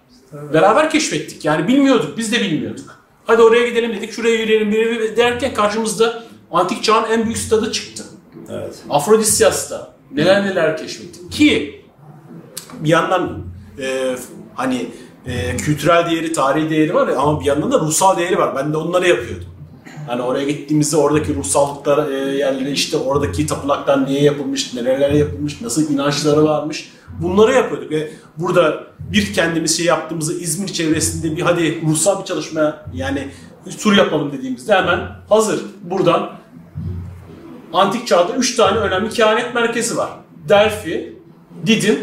Beraber keşfettik yani bilmiyorduk biz de bilmiyorduk. Hadi oraya gidelim dedik şuraya yürüyelim bir derken karşımızda antik çağın en büyük stadı çıktı. Evet. Afrodisyas'ta neler neler keşfettik ki bir yandan e, hani e, kültürel değeri, tarihi değeri var ya ama bir yandan da ruhsal değeri var. Ben de onları yapıyordum. Hani oraya gittiğimizde oradaki ruhsallıklar e, yerleri işte oradaki tapınaklar niye yapılmış, neler yapılmış, nasıl inançları varmış bunları yapıyorduk ve burada bir kendimiz şey yaptığımızda İzmir çevresinde bir hadi ruhsal bir çalışma yani bir tur yapalım dediğimizde hemen hazır buradan antik çağda 3 tane önemli kehanet merkezi var. Delphi, Didim,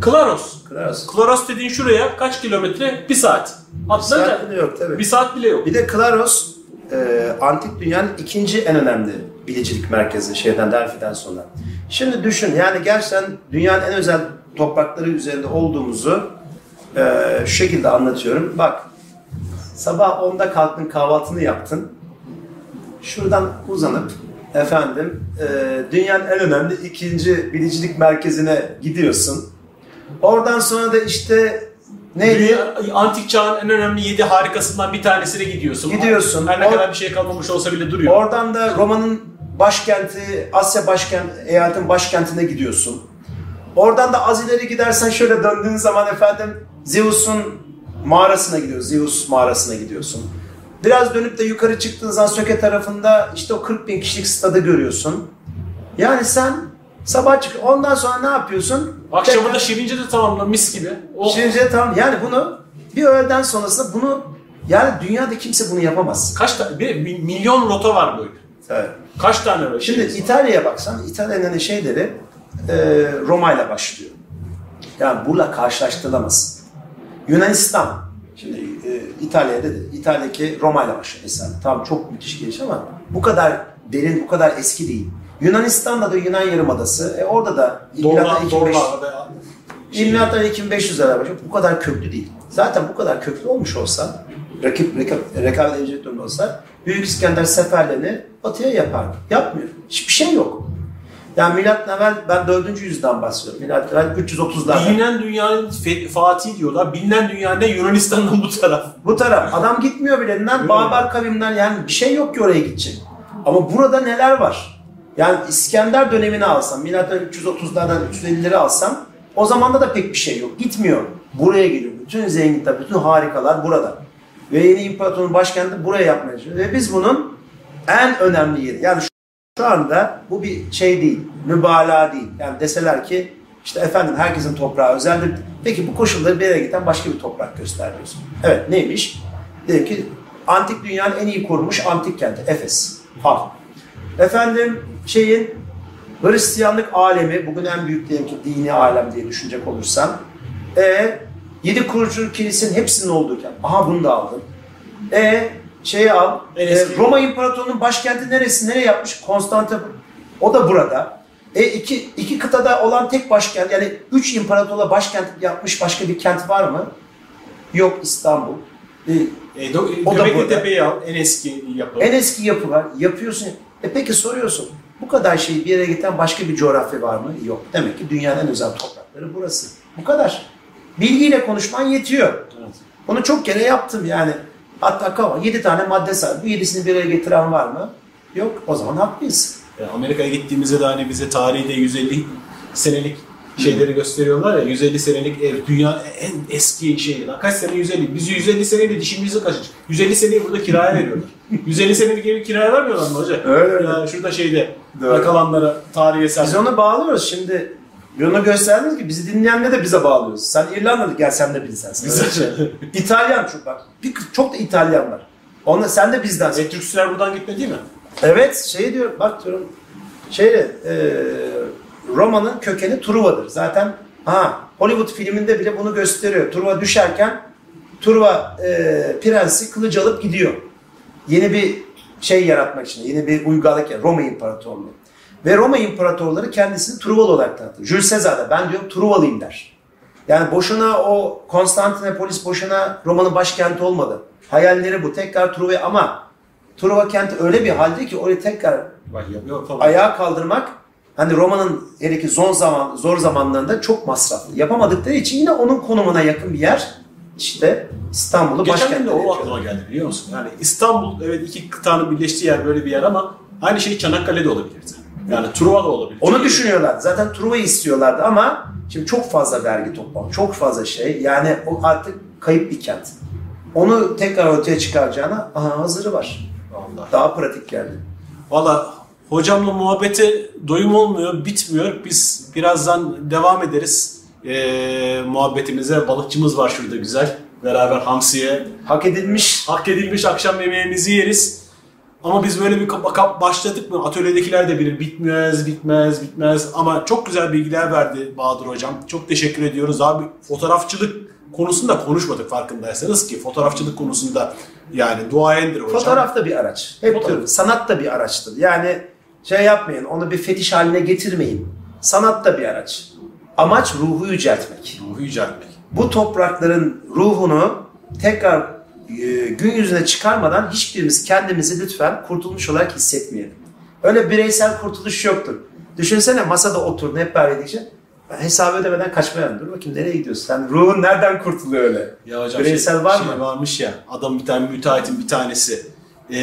Klaros. Klaros. Klaros dediğin şuraya kaç kilometre? Bir saat. Hatta Saat bile yok tabii. bir saat bile yok. Bir de Klaros e, antik dünyanın ikinci en önemli bilicilik merkezi şeyden Delphi'den sonra. Şimdi düşün yani gerçekten dünyanın en özel toprakları üzerinde olduğumuzu e, şu şekilde anlatıyorum. Bak sabah 10'da kalktın kahvaltını yaptın. Şuradan uzanıp efendim e, dünyanın en önemli ikinci bilicilik merkezine gidiyorsun. Oradan sonra da işte neydi? Antik çağın en önemli 7 harikasından bir tanesine gidiyorsun. Gidiyorsun. Her ne kadar bir şey kalmamış olsa bile duruyor. Oradan da Roma'nın başkenti, Asya başkent, eyaletin başkentine gidiyorsun. Oradan da az ileri gidersen şöyle döndüğün zaman efendim Zeus'un mağarasına gidiyorsun. Zeus mağarasına gidiyorsun. Biraz dönüp de yukarı çıktığın zaman Söke tarafında işte o 40 bin kişilik stadı görüyorsun. Yani sen sabah çık ondan sonra ne yapıyorsun? Akşamı Tekrar- da Şirince de tamamla mis gibi. O Şimdi tamam yani bunu bir öğleden sonrasında bunu yani dünyada kimse bunu yapamaz. kaç tane bir, milyon rota var böyle. Evet. Kaç tane öyle Şimdi? İtalya'ya baksan İtalya'nın hani şeyleri e, Roma ile başlıyor. Yani bununla karşılaştırılamaz. Yunanistan. Şimdi e, İtalya'da da İtalya'daki Roma ile başlıyor mesela. Tamam çok müthiş geliş ama bu kadar derin, bu kadar eski değil. Yunanistan'da da Yunan Yarımadası. E, orada da Dolar, milattan 2500 dolar veya şey, İlmihattan 2500 lira başlıyor. Bu kadar köklü değil. Zaten bu kadar köklü olmuş olsa, rakip, rakip rekabet edecek durumda olsa Büyük İskender seferlerini batıya yapardı. Yapmıyor. Hiçbir şey yok. Yani milattan evvel ben 4. yüzyıldan bahsediyorum. Milattan evvel 330'larda. bilinen dünyanın Fatih diyorlar. Bilinen dünya ne Yunanistan'dan bu taraf. Bu taraf. Adam gitmiyor bile. Neden? Barbar kavimden yani bir şey yok ki oraya gidecek. Ama burada neler var? Yani İskender dönemini alsam, milattan 330'lardan 350'leri alsam o zamanda da pek bir şey yok. Gitmiyor. Buraya geliyor. Bütün zenginlikler, bütün harikalar burada. Ve yeni imparatorun başkenti buraya yapmaya çalışıyor. Ve biz bunun en önemli yeri. Yani şu- anda bu bir şey değil, mübalağa değil. Yani deseler ki işte efendim herkesin toprağı özeldir. Peki bu koşulları bir yere giden başka bir toprak gösteriyorsun. Evet neymiş? Diyelim ki antik dünyanın en iyi korunmuş antik kenti Efes. Al. Efendim şeyin Hristiyanlık alemi bugün en büyük diyelim ki dini alem diye düşünecek olursam e yedi kurucu kilisenin hepsinin olduğu kent. Aha bunu da aldım. E şeyi al. E. Roma İmparatorluğu'nun başkenti neresi? Nereye yapmış? Konstantinopol. O da burada. E iki, iki kıtada olan tek başkent yani üç imparatorla başkent yapmış başka bir kent var mı? Yok İstanbul. E, E, do, O da burada. Tepe'yi al. En eski yapı. en eski yapı var. Yapıyorsun. E peki soruyorsun. Bu kadar şeyi bir yere giden başka bir coğrafya var mı? Yok. Demek ki dünyanın en özel toprakları burası. Bu kadar. Bilgiyle konuşman yetiyor. Evet. Bunu çok kere yaptım yani. Hatta kava 7 tane madde say. Bu yedisini bir araya getiren var mı? Yok. O zaman haklıyız. Yani Amerika'ya gittiğimizde de hani bize tarihi de 150 senelik şeyleri gösteriyorlar ya 150 senelik ev dünya en eski şey lan kaç sene 150 biz 150 seneyle dişimizi kaçırdık 150 seneyi burada kiraya veriyorlar 150 senelik evi kiraya vermiyorlar mı hoca? Öyle öyle. Ya şurada şeyde Doğru. tarihi eser Biz onu bağlıyoruz şimdi. Bunu gösterdiniz ki bizi dinleyenle de bize bağlıyoruz. Sen İrlandalı gel sen de bilsen. Sen şey. İtalyan çok bak. Bir, çok da İtalyan var. Onunla sen de bizdensin. e, Türkçüler buradan gitmedi değil mi? Evet şey diyor bak diyorum şeyle e, Roma'nın kökeni Truva'dır. Zaten ha Hollywood filminde bile bunu gösteriyor. Truva düşerken Truva e, prensi kılıç alıp gidiyor. Yeni bir şey yaratmak için, yeni bir uygarlık yani Roma İmparatorluğu. Ve Roma İmparatorları kendisini Truvalı olarak tanıtır. Jules Caesar da ben diyor Truvalıyım der. Yani boşuna o Konstantinopolis boşuna Roma'nın başkenti olmadı. Hayalleri bu. Tekrar Truva ama Truva kenti öyle bir halde ki orayı tekrar ayağa kaldırmak hani Roma'nın hele ki zor zaman zor zamanlarında çok masraflı. Yapamadıkları için yine onun konumuna yakın bir yer işte İstanbul'u Geçen gün başkent de o aklıma geldi biliyor musun? Yani İstanbul evet iki kıtanın birleştiği yer böyle bir yer ama aynı şey Çanakkale'de olabilirdi. Yani Truva da olabilir. Onu Çünkü- düşünüyorlardı. Zaten Truva'yı istiyorlardı ama şimdi çok fazla vergi toplam, çok fazla şey. Yani o artık kayıp bir kent. Onu tekrar ortaya çıkaracağına aha hazırı var. Vallahi. Daha pratik geldi. Valla hocamla muhabbete doyum olmuyor, bitmiyor. Biz birazdan devam ederiz ee, muhabbetimize. Balıkçımız var şurada güzel. Beraber hamsiye Hak edilmiş. hak edilmiş akşam yemeğimizi yeriz. Ama biz böyle bir kap- başladık mı atölyedekiler de bilir. Bitmez, bitmez, bitmez. Ama çok güzel bilgiler verdi Bahadır Hocam. Çok teşekkür ediyoruz. Abi fotoğrafçılık konusunda konuşmadık farkındaysanız ki fotoğrafçılık konusunda yani duayendir hocam. Fotoğraf da bir araç. Hep Fotoğraf. sanat da bir araçtır. Yani şey yapmayın, onu bir fetiş haline getirmeyin. Sanat da bir araç. Amaç ruhu yüceltmek. Ruhu yüceltmek. Bu toprakların ruhunu tekrar e, gün yüzüne çıkarmadan hiçbirimiz kendimizi lütfen kurtulmuş olarak hissetmeyelim. Öyle bireysel kurtuluş yoktur. Düşünsene masada oturdun hep beraber yedikçe. Hesabı ödemeden kaçmayan. Dur bakayım nereye gidiyorsun? Sen ruhun nereden kurtuluyor öyle? Ya hocam Bireysel şey, var şey mı? varmış ya adam bir tane müteahhitin bir tanesi e,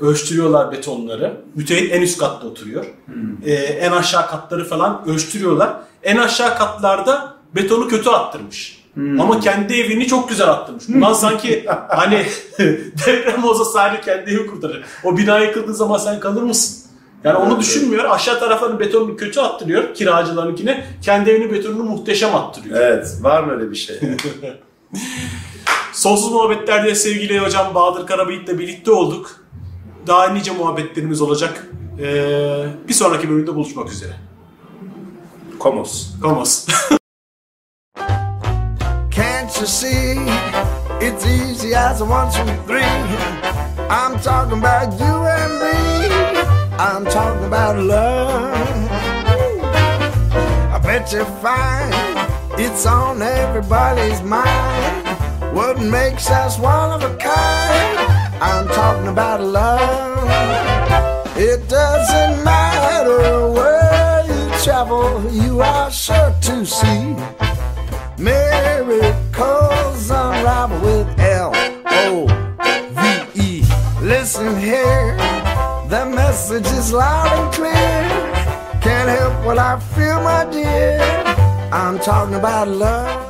ölçtürüyorlar betonları. Müteahhit en üst katta oturuyor. Hmm. E, en aşağı katları falan ölçtürüyorlar. En aşağı katlarda betonu kötü attırmış. Ama kendi evini çok güzel attırmış. Ulan sanki hani deprem olsa sadece kendi evi kurtarır. O bina yıkıldığı zaman sen kalır mısın? Yani onu düşünmüyor. Aşağı taraflarını betonunu kötü attırıyor kiracılarınkine. Kendi evini betonunu muhteşem attırıyor. Evet. Var mı öyle bir şey? Sonsuz muhabbetlerde sevgili hocam Bahadır Karabıyık'la birlikte olduk. Daha nice muhabbetlerimiz olacak. Ee, bir sonraki bölümde buluşmak üzere. Komos. Komos. Can't you see? It's easy as one, two, three. I'm talking about you and me. I'm talking about love. I bet you find it's on everybody's mind. What makes us one of a kind? I'm talking about love. It doesn't matter where you travel, you are sure to see. Miracles unravel with L O V E. Listen here, the message is loud and clear. Can't help what I feel, my dear. I'm talking about love.